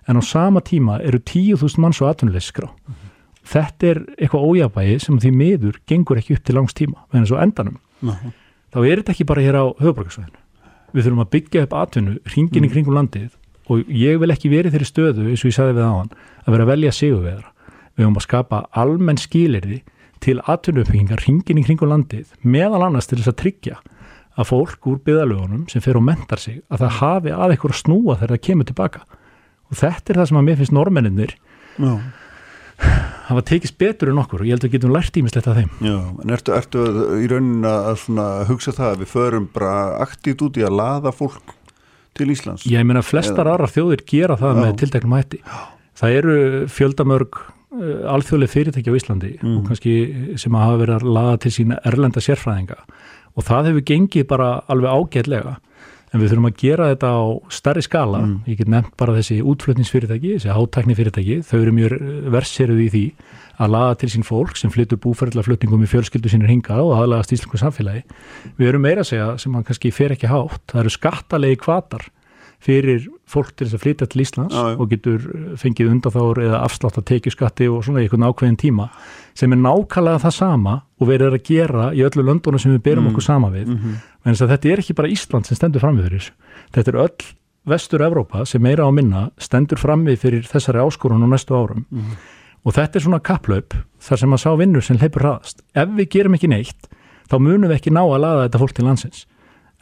en á sama tíma eru tíu þúsund manns á atvinnuleysiskrá. Mm -hmm. þetta er eitthvað ójabægi sem því miður gengur ekki upp til langs tíma en svo endanum, Ná. Þá er þetta ekki bara hér á höfuborgarsvæðinu við þurfum að byggja upp atvinnu hringin í kringum landið og ég vil ekki verið þeirri stöðu eins og ég sagði við áðan að vera að velja sigurveðra við höfum að skapa almenn skilirði til atvinnuuppbyggingar hringin í kringum landið meðal annars til þess að tryggja að fólk úr byðalögunum sem fer og mentar sig að það hafi að eitthvað að snúa þegar það kemur tilbaka og þetta er það sem að mér finnst normenninir Já, hafa tekist betur en okkur og ég held að við getum lært ímislegt af þeim já, en ertu, ertu í raunin að svona hugsa það að við förum bara aktíft út í að laða fólk til Íslands? Ég meina flestar aðrar þjóðir gera það Já. með tilteknum hætti. Það eru fjöldamörg uh, alþjóðleg fyrirtæki á Íslandi Mm. og kannski sem hafa verið að laða til sína erlenda sérfræðinga og það hefur gengið bara alveg ágætlega en við þurfum að gera þetta á stærri skala. Mm. Ég get nefnt bara þessi útflutningsfyrirtæki, þessi hátækni fyrirtæki, þau eru mjög verseruð í því að laða til sín fólk sem flyttur búferðlaflutningum í fjölskyldu sínir hinga og aðlagast íslensku samfélagi. Við erum meira að segja sem hann kannski fer ekki hátt, það eru skattalegi kvatar fyrir fólk til þess að flytja til Íslands Já, já. og getur uh, fengið undanþáður eða afslátt að tekjuskatti og svona í einhvern ákveðin tíma sem er nákvæmlega það sama og verið er að gera í öllu löndunum sem við berum Mm. okkur sama við Mhm. en þess að þetta er ekki bara Ísland sem stendur fram við þessu. Þetta er öll vestur Evrópa sem meira á minna stendur fram við fyrir þessari áskorun á næstu árum Mhm. og þetta er svona kapplaup þar sem að sá vinnur sem leipur hraðast. Ef við gerum ekki neitt þá munum við ekki ná að laða þetta fólk til landsins.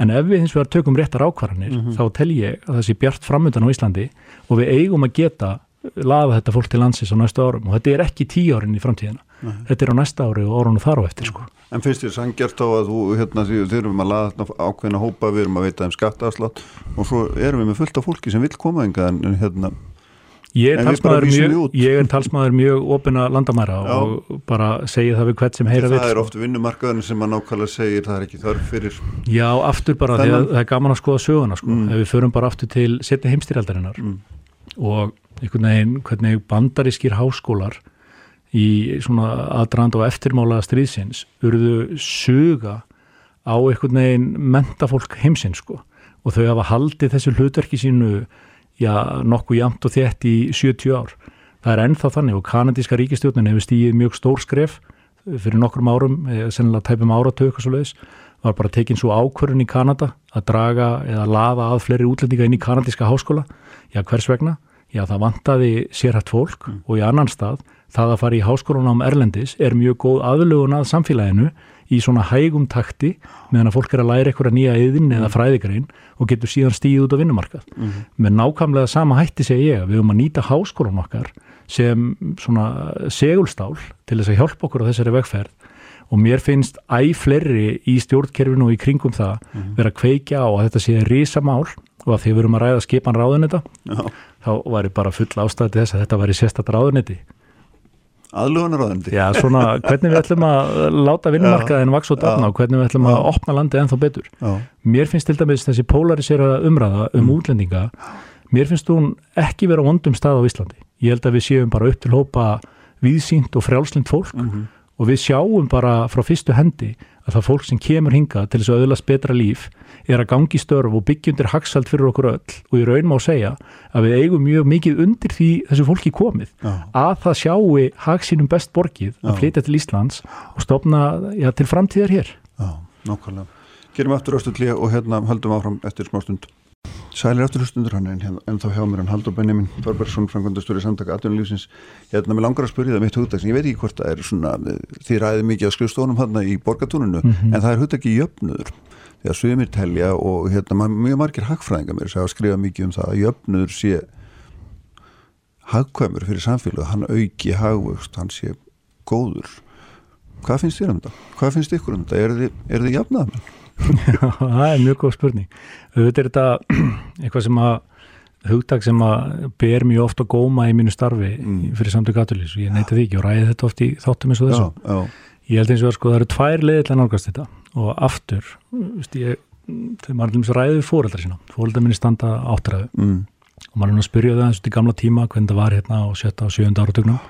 En ef við hins vegar tökum réttar ákvarðanir Mhm. þá tel ég að það sé bjart framöndan á Íslandi og við eigum að geta laða þetta fólk til landsins á næstu árum og þetta er ekki tíu árin í framtíðina. Nei. Þetta er á næsta ári og árunum þar á eftir sko. En finnst þér sangjart á að þú, hérna, því erum að laða þarna ákveðna hópa, við erum að veita þeim skattaafslátt og svo erum við með fullt af fólki sem vil koma enga en en hérna, Ég er, mjög, ég er talsmaður mjög opina landamæra Já. og bara segja það við hvert sem heyra það við. er oft vinnumarkaðin sem að nákvæmlega segir það er ekki þörf fyrir Já, aftur bara því að það er gaman að skoða söguna sko. Mm. ef við förum bara aftur til setni heimstyrjaldarinnar Mm. og einhvern veginn hvernig bandarískir háskólar í svona aðdrand og eftirmála stríðsins urðu suga á einhvern veginn mentafólk heimsins sko og þau hafa haldið þessu hlutverki sínu já, nokkuð jamt og þétt í 70 ár. Það er ennþá þannig og kanadíska ríkistjórnin hefur stíið mjög stór skref fyrir nokkrum árum, eða sennilega tæpum áratöku svo leiðis, var bara tekin svo ákvörðun í Kanada að draga eða laða að fleiri útlendinga inn í kanadíska háskóla. Já, hvers vegna? Já, það vantaði sérhætt fólk og í annan stað, það að fara í háskólanám Erlendis er mjög góð aðlugun að samfélaginu í svona hægum takti meðan að fólk er að læra eitthvað nýja yðin eða fræðigrein og getur síðan stíð út á vinnumarkað. Með nákvæmlega sama hætti segja ég að við höfum að nýta háskólan okkar sem svona segulstál til þess að hjálpa okkur á þessari vegferð og mér finnst æ fleiri í stjórnkerfinu og í kringum það vera að kveikja á að þetta sé risamál og að því við erum að ræða skipan ráðuneta Já. þá væri bara full ástæði þess að þetta væri sérstætt ráðuneti aðlugunaráðandi Já, svona hvernig við ætlum að láta vinnumarkaðin vaks og dafna Já. og hvernig við ætlum að opna landið ennþá betur. Já. Mér finnst til dæmis þessi polarisera umræða um útlendinga, mér finnst hún ekki vera vondum stað á Íslandi. Ég held að við séum bara upp til hópa víðsýnt og frjálslind fólk Mhm. og við sjáum bara frá fyrstu hendi að það fólk sem kemur hinga til þess að auðvitað betra líf er að gangi störf og byggja undir hagsald fyrir okkur öll og ég raun má segja að við eigum mjög mikið undir því þessu fólki komið Já. að það sjáu hag sínum best borgið að flytja til Íslands og stopna já, til framtíðar hér. Já, nákvæmlega. Gerum aftur östu og hérna höldum áfram eftir smá stund. Sælir aftur hlustundur hann en, en þá hjá mér hann Haldur Benjamin Þorbergsson, frangvöndastur í samtaka atvinnulífsins. Hérna, mér langar að spyrja það mitt hugdag sem ég veit ekki hvort það er svona, þið ræðið mikið að skrifstónum hann í borgatúninu, Mhm. en það er hugdag í jöfnuður. Þegar sumir telja og hérna, mjög margir hagfræðingar mér segja að skrifa mikið um það að jöfnuður sé hagkvæmur fyrir samfélag, hann auki hagvöxt, hann sé góður. Hvað finnst þér um þetta? Þetta? Jafnaðamenn? það er mjög góð spurning. Þetta er þetta eitthvað sem að hugtak sem að ber mjög oft að góma í mínu starfi Mm. fyrir samtök aturlýs og ég neyti því ekki og ræði þetta oft í þáttum eins og þessu. Já, já. Ég held eins og að sko það eru tvær að nálgast þetta og aftur, veist, ég, þegar maður að ræði fóreldra sína, fóreldra minni standa áttræðu Mm. og maður er nú að spyrja það eins og til gamla tíma hvernig það var hérna á sjötta og sjöunda áratögnum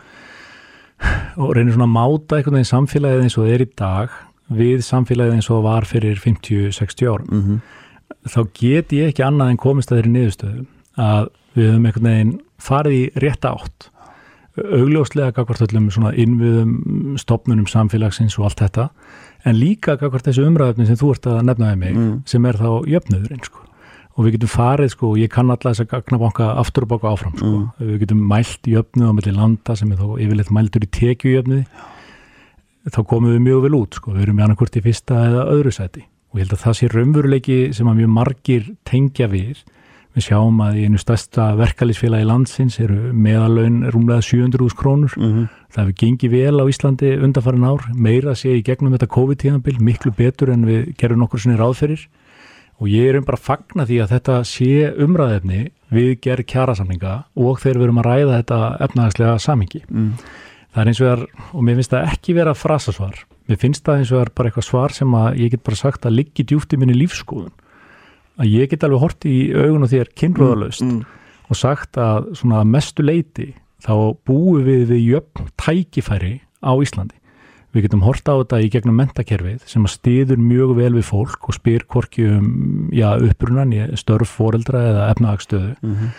og reynir svona að máta einhvern veginn samfélagið eins og það er í dag við samfélagið eins og var fyrir 50-60 árum. Mm -hmm. þá get ég ekki annað en komist að þeirri niðurstöðu að við höfum einhvern veginn farið í rétta átt. Augljóslega gagvart öllum svona innviðum stopnunum samfélagsins og allt þetta. En líka gagvart þessu umræðöfni sem þú ert að nefnaði mig mm. sem er þá jöfnöðurinn sko. Og við getum farið sko, ég kann alla þess að gagnabanka aftur og baka áfram sko, mm. við getum mælt jöfnuð á melli landa sem er þá yfirleitt mæltur í tekjujöfnuði þá komum við mjög vel út sko, við erum með annarkvört í fyrsta eða öðru sæti og ég held að það sé raunveruleiki sem að mjög margir tengja við Við sjáum að í einu stærsta verkalýsfélagi landsins eru meðalögn rúmlega 700.000 krónur. Mm -hmm. Það hefur gengið vel á Íslandi undanfærin ár, meira sé í gegnum þetta COVID-tíðanbill, miklu betur en við gerum nokkur sinni ráðferir. Og ég er um bara að fagna því að þetta sé umræðefni við gerum kjærasamlinga og þegar við erum að ræða þetta efnaðarslega samingi. Mm. Það er eins og það, og mér finnst það ekki vera frasasvar. Mér finnst það eins og það er bara eitthvað svar sem að ég get bara sagt að liggi djúft í minni lífskoðun að ég get alveg hort í augun og þér kynröðalust mm, mm. og sagt að svona mestu leiti þá búum við við jöfn tækifæri á Íslandi. Við getum hort á þetta í gegnum mentakerfið sem að stiður mjög vel við fólk og spyr hvorki um já, upprunan störf foreldra eða efnahagstöðu mm -hmm.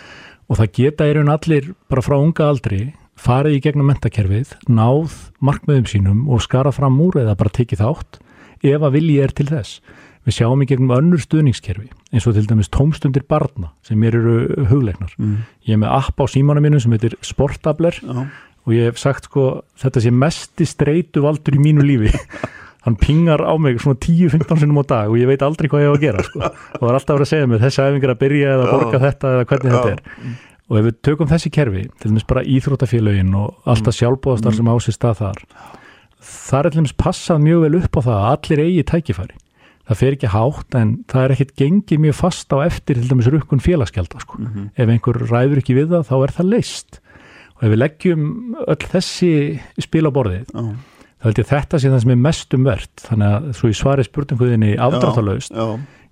og það geta í raun allir bara frá unga aldri farið í gegnum mentakerfið, náð markmiðum sínum og skara fram úr eða bara tekið þátt ef að vilji er til þess. Við sjáum í gegnum önnur stuðningskerfi eins og til dæmis tómstundir barna sem mér eru hugleiknar. Mm. Ég er með app á símanum mínum sem heitir Sportabler Já. og ég hef sagt sko þetta sé mesti streitu valdur í mínu lífi. Hann pingar á mig svona 10-15 sinum á dag og ég veit aldrei hvað ég á að gera sko. Og það er alltaf að vera að segja mig þessi æfingar að byrja eða borga Já. þetta eða hvernig Já. þetta er. Og ef við tökum þessi kerfi, til dæmis bara íþrótafélögin og alltaf sjálfbóðastar mm. sem ásist að þar, það er til dæmis passað mjög vel upp á það að allir eigi tækifæri það fer ekki hátt en það er ekkert gengið mjög fast á eftir til dæmis rukkun félagskelda sko. mm -hmm. ef einhver ræður ekki við það þá er það leist og ef við leggjum öll þessi spil á borðið oh. þá held ég þetta sé það sem er mest umvert þannig að svo í svari spurninguðinni afdráttalöst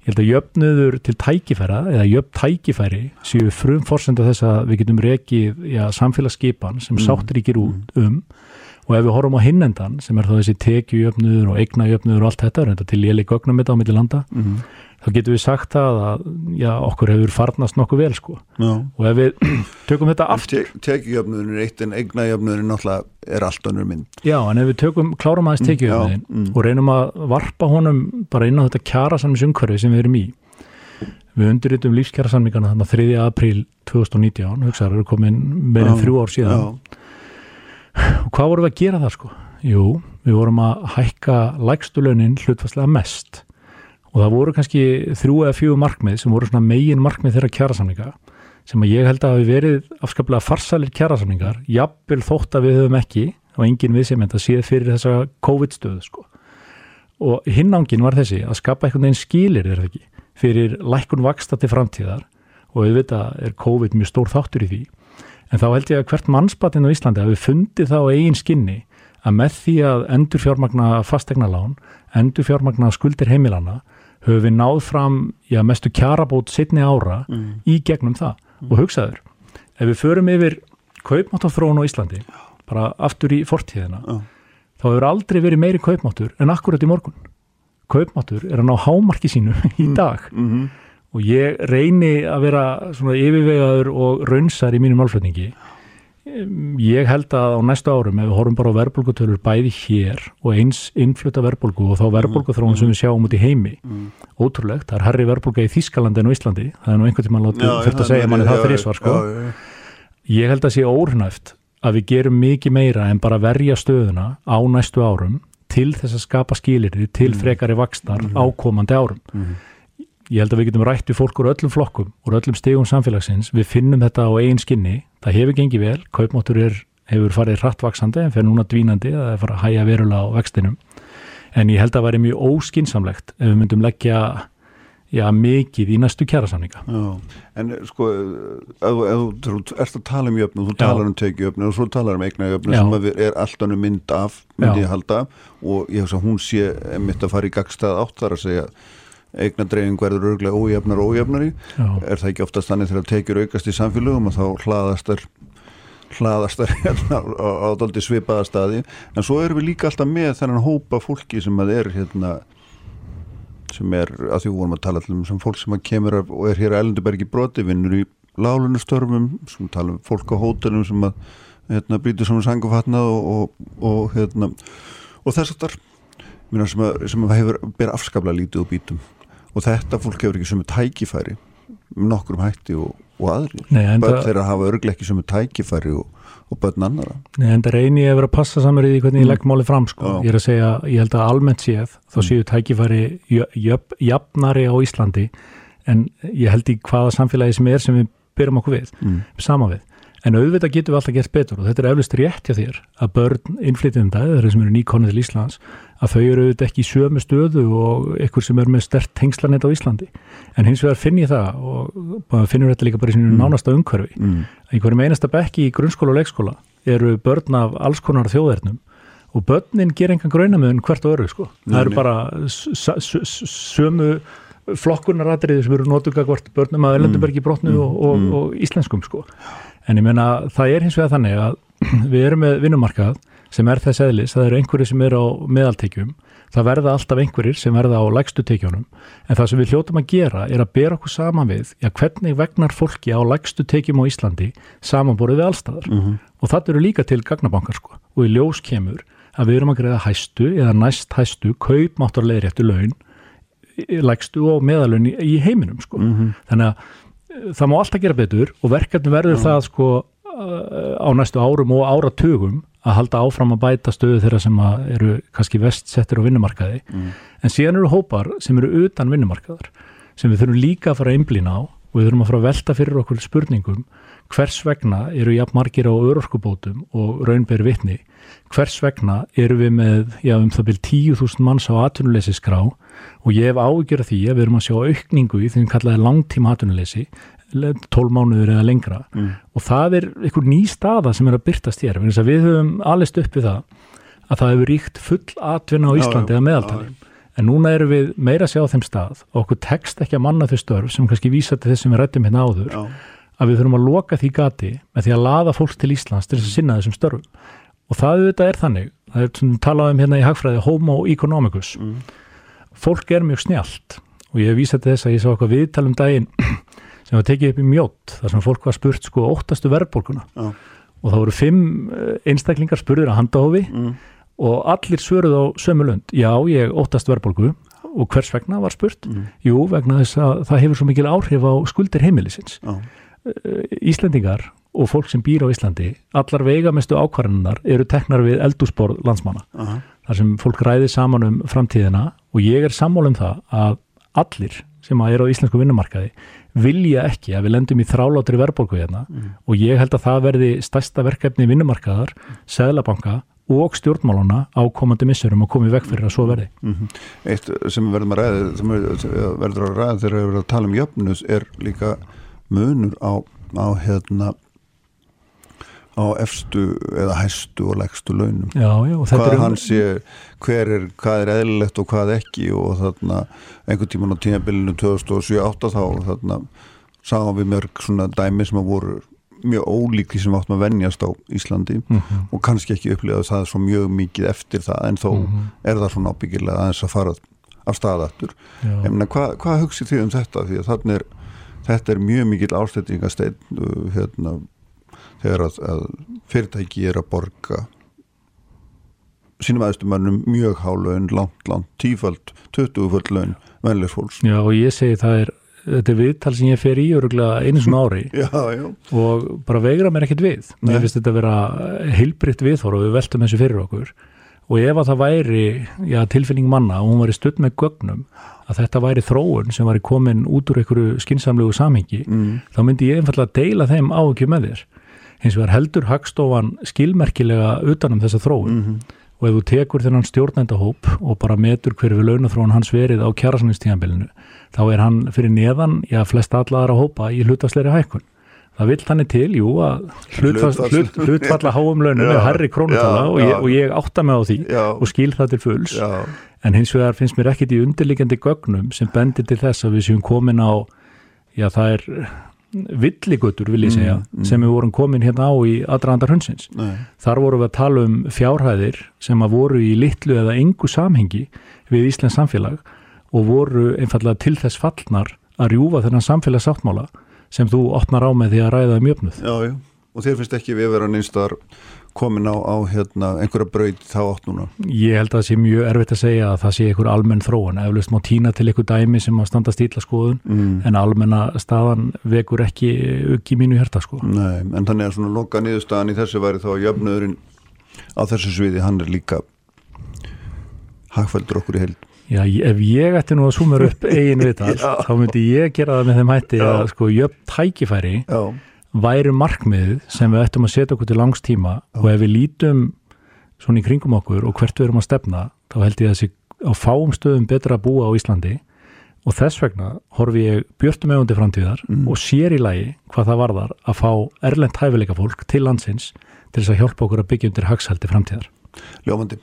ég held að jöfnuður til tækifæra eða jöfn tækifæri séu frum fórsenda þess að við getum rekið samfélagsskipan sem mm. sáttir ekki út mhm. um og ef við horfum á hinnendan sem er þá þessi tekjujöfnuður og eignajöfnuður og allt þetta, þetta til ég leik ögnum þetta á milli landa, mm -hmm. þá getur við sagt það að já, okkur hefur farnast nokkuð vel sko já. og ef við tökum þetta aftur te Tekjujöfnuður er eitt en eignajöfnuður er náttúrulega er allt önnur mynd Já, en ef við tökum, klárum aðeins tekjujöfnuðin mm, mm. og reynum að varpa honum bara inn á þetta kjærasamnisumhverfi sem við erum í Við undirritum lífskjærasamningarna þannig að 3. apríl 2019, hugsaður, eru komin meirinn þrjú ár síðan já hvað vorum við að gera það sko? Jú, við vorum að hækka lægstulönin hlutfastlega mest. Og það voru kannski þrjú eða fjú markmið sem voru svona megin markmið þeirra kjærasamninga sem að ég held að hafi verið afskaplega farsalir kjærasamningar jafnvel þótt að við höfum ekki og engin viðsefmynd að séð fyrir þessa COVID-stöðu sko. Og hinnángin var þessi að skapa einhvern veginn skilir þeirra ekki fyrir lækun vaksta til framtíðar. Og við veit að er COVID mjög stór þáttur í því En þá held ég að hvert mannsbatinn á Íslandi hafi fundið þá eigin skinni að með því að endur fjármagna fastegna lán, endur fjármagna skuldir heimilana, höfum við náð fram já, mestu kjarabót setni ára mm. í gegnum það. Mm. Og hugsaður, ef við förum yfir kaupmáttafrón á Íslandi, bara aftur í fortíðina, mm. þá hefur aldrei verið meiri kaupmáttur en akkurat í morgun. Kaupmáttur er að ná hámarki sínu í mm. dag. -hmm og ég reyni að vera svona yfirvegaður og raunsar í mínu málflutningi ég held að á næstu árum ef við horfum bara á verðbólgutölur bæði hér og eins innflutta verðbólgu og þá mm, verðbólguþróun sem við sjáum út í heimi mm. ótrúlegt, það er herri verðbólga í Þískalandi en á Íslandi, það er nú einhvern tíma þurft að segja manni það þrísvar sko já, já. ég held að sé óhrnæft að við gerum mikið meira en bara verja stöðuna á næstu árum til þess að skapa skilir til mm. frekari vakstar mm. ákomandi árum mm ég held að við getum rætt við fólk úr öllum flokkum, úr öllum stegum samfélagsins, við finnum þetta á eigin skinni, það hefur gengið vel, kaupmáttur er, hefur farið hrattvaksandi en fer núna dvínandi, það er farið að hæja verulega á vextinum, en ég held að það væri mjög óskinsamlegt ef við myndum leggja já, mikið í næstu kjærasamninga. Já, en sko, þú ert að tala um jöfnu, þú talar um tekijöfnu og svo talar um eigna jöfnu sem er alltaf mynd af, myndi ég halda. Og ég hef þess að hún sé mitt að fara í gagstað átt þar að segja eignadreifing verður örglega ójafnar og ójafnari. Já. er það ekki oftast þannig þegar tekjur aukast í samfélögum og þá hlaðast þær hlaðast þær hérna á, á doldi svipaða staði. En svo erum við líka alltaf með þennan hópa fólki sem að er hérna sem er, að því vorum að tala um sem fólk sem að kemur af, og er hér að Ellendubergi broti vinnur í lálunustörfum sem tala um fólk á hótelum sem að hérna, brýtur saman sangufatnað og, og, og, hérna, og þess aftar sem, að, sem að hefur ber afskaplega lítið og bítum og þetta fólk hefur ekki sem tækifæri nokkur um hætti og, og aðri börn þeirra hafa örglega ekki sem tækifæri og, og börn annara Nei, en það reynir ég að vera að passa saman í því hvernig mm. ég legg máli fram sko. ég er að segja, ég held að almennt séð þá mm. séu tækifæri jafnari á Íslandi en ég held í hvaða samfélagi sem er sem við byrjum okkur við, mm. sama við En auðvitað getum við alltaf gert betur og þetta er eflust rétt hjá þér að börn innflytjum það, þeir sem eru nýkonið til Íslands, að þau eru auðvitað ekki í sömu stöðu og ykkur sem er með stert tengslanett á Íslandi. En hins vegar finn ég það og finnur þetta líka bara í sinu mm. nánasta umhverfi. Mm. Í hverjum einasta bekki í grunnskóla og leikskóla eru börn af alls konar þjóðernum og börnin ger engan gröinamöðun hvert og öru sko. Það eru bara sömu flokkunaratriði sem eru notuga hvort börnum að Erlendubergi brotnu mm. og, og, mm. og íslenskum sko en ég meina það er hins vegar þannig að við erum með vinnumarkað sem er þess eðlis, það eru einhverjir sem eru á meðaltekjum, það verða alltaf einhverjir sem verða á lægstu tekjunum en það sem við hljóttum að gera er að bera okkur saman við, já hvernig vegnar fólki á lægstu tekjum á Íslandi samanborið við allstaðar mm -hmm. og það eru líka til gagnabankar sko og í ljós kemur að við erum að greiða hæstu eða næst hæstu kaupmáttarleiri eftir laun lægstu og meðalun í, heiminum sko mm -hmm. þannig að það má alltaf gera betur og verkefni verður mm. það sko á næstu árum og áratugum að halda áfram að bæta stöðu þeirra sem eru kannski vestsettir á vinnumarkaði. Mm. en síðan eru hópar sem eru utan vinnumarkaðar sem við þurfum líka að fara að einblýna á og við þurfum að fara að velta fyrir okkur spurningum hvers vegna eru jafn margir á örorkubótum og raunberi vittni hvers vegna eru við með já, um það byrjum 10.000 manns á atvinnuleysi skrá og ég hef ágjörð því að við erum að sjá aukningu í því að við kallaði langtíma hatunuleysi 12 mánuður eða lengra. Mm. og það er einhver ný staða sem er að byrtast hér við höfum allist upp við það að það hefur ríkt full atvinna á Íslandi eða meðaltali. en núna erum við meira að sjá þeim stað og okkur tekst ekki að manna þau störf sem kannski vísa til þess sem við rættum hérna áður Já. að við þurfum að loka því gati með því að laða fólk til Íslands til þess að sinna þessum störfum. Og það auðvitað er þannig það er svona talað um hérna í hagfræði homo economicus. Mm. Fólk er mjög snjált og ég hef vísað til þess að ég sá eitthvað viðtalum daginn sem var tekið upp í mjótt þar sem fólk var spurt sko óttastu verðbólkuna Já. og það voru fimm eh, einstaklingar spurður að handahofi mm. og allir svöruð á sömu lund já ég óttast verðbólku og hvers vegna var spurt? Mm. Jú vegna þess að það hefur svo mikil áhrif á skuldir heimilisins Já. Eh, Íslendingar og fólk sem býr á Íslandi allar veigamestu ákvarðanar eru teknar við eldúsborð landsmanna uh -huh. þar sem fólk ræði saman um framtíðina og ég er sammálum það að allir sem að eru á íslensku vinnumarkaði vilja ekki að við lendum í þrálátri verðbólku hérna mm. og ég held að það verði stærsta verkefni vinnumarkaðar, seglabanka og stjórnmáluna á komandi missurum og komið vekk fyrir að svo verði. Mm -hmm. Eitt sem verður að ræða, sem verður að ræða þegar við verðum að tala um jöfnus er líka munur á, á hérna á efstu eða hæstu og legstu launum já, já, hvað um... hans hver er, hvað er eðlilegt og hvað ekki og þarna einhvern tíman á tímabilinu 2007-2008 þá þarna sáum við mörg svona dæmi sem að voru mjög ólík því sem áttum að vennjast á Íslandi mm -hmm. og kannski ekki upplifa það svo mjög mikið eftir það en þó mm -hmm. er það svona ábyggilega aðeins að fara af staðattur hvað hva hugsið þið um þetta því að þarna er þetta er mjög mikil ástættingasteyn uh, hérna þegar að, að fyrirtæki er að borga sínum aðstumannum mjög hálun, langt, langt, tífald 20 full laun, venlegs fólks Já og ég segi það er þetta er viðtal sem ég fer í öruglega einu svona ári já, já. og bara vegra mér ekkert við Nei. mér finnst þetta að vera heilbritt viðhór og við veltum þessu fyrir okkur og ef að það væri já, tilfinning manna og hún var í studd með gögnum að þetta væri þróun sem var í komin út úr einhverju skinsamlegu samhengi mm. þá myndi ég einfallega deila þeim á ekki með þér hins vegar heldur Hagstofan skilmerkilega utanum þessa þróun mm -hmm. og ef þú tekur þennan stjórnændahóp og bara metur hverju við launathróun hans verið á kjærasannistíðanbylinu þá er hann fyrir neðan, já flest allara hópa í hlutastleiri hækkun það vill þannig til, jú, að hlutfalla háum launum er herri krónutala og, og ég átta mig á því já. og skil það til fulls já. en hins vegar finnst mér ekkit í undirliggjandi gögnum sem bendir til þess að við séum komin á já það er villigutur vil ég segja mm, mm. sem við vorum komin hérna á í aðdraðandar hundsins. Þar vorum við að tala um fjárhæðir sem að voru í litlu eða engu samhengi við Íslands samfélag og voru einfallega til þess fallnar að rjúfa þennan samfélagsáttmála sem þú opnar á með því að ræða um jöfnuð. Já, já. Og þér finnst ekki við vera nýnstar komin á, á hérna, einhverja braut þá átt núna? Ég held að það sé mjög erfitt að segja að það sé einhver almenn þróun. Eflust má týna til einhver dæmi sem að standa stíla skoðun mm. en almenna staðan vekur ekki ekki mínu hérta sko. Nei, en þannig að svona loka niðurstaðan í þessu væri þá jöfnöðurinn á þessu sviði hann er líka hagfældur okkur í heild. Já, ef ég ætti nú að sumur upp eigin viðtal, þá myndi ég gera það með þeim hætti Já. að sko jöfn tækifæri Já væri markmiðið sem við ættum að setja okkur til langstíma og ef við lítum svona í kringum okkur og hvert við erum að stefna þá held ég að þessi á fáum stöðum betra að búa á Íslandi og þess vegna horfi ég björnum egundi framtíðar mm. og sér í lagi hvað það varðar að fá erlend hæfileika fólk til landsins til þess að hjálpa okkur að byggja undir hagsaldi framtíðar. Ljófandi,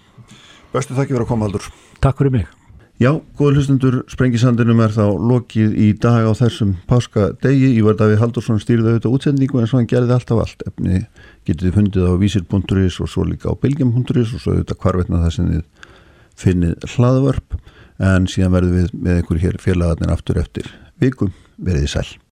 bestu þakki fyrir að koma Haldur. Takk fyrir mig. Já, góður hlustundur, Sprengisandinum er þá lokið í dag á þessum páska degi. Ívar Davíð Haldursson stýrði auðvitað útsendingu en svo hann gerði alltaf allt. Efni getið þið fundið á vísir.is og svo líka á bilgjum.is og svo auðvitað hvarvetna það sem þið finnið hlaðvörp en síðan verðum við með einhverjir hér félagarnir aftur eftir vikum. Verðið sæl.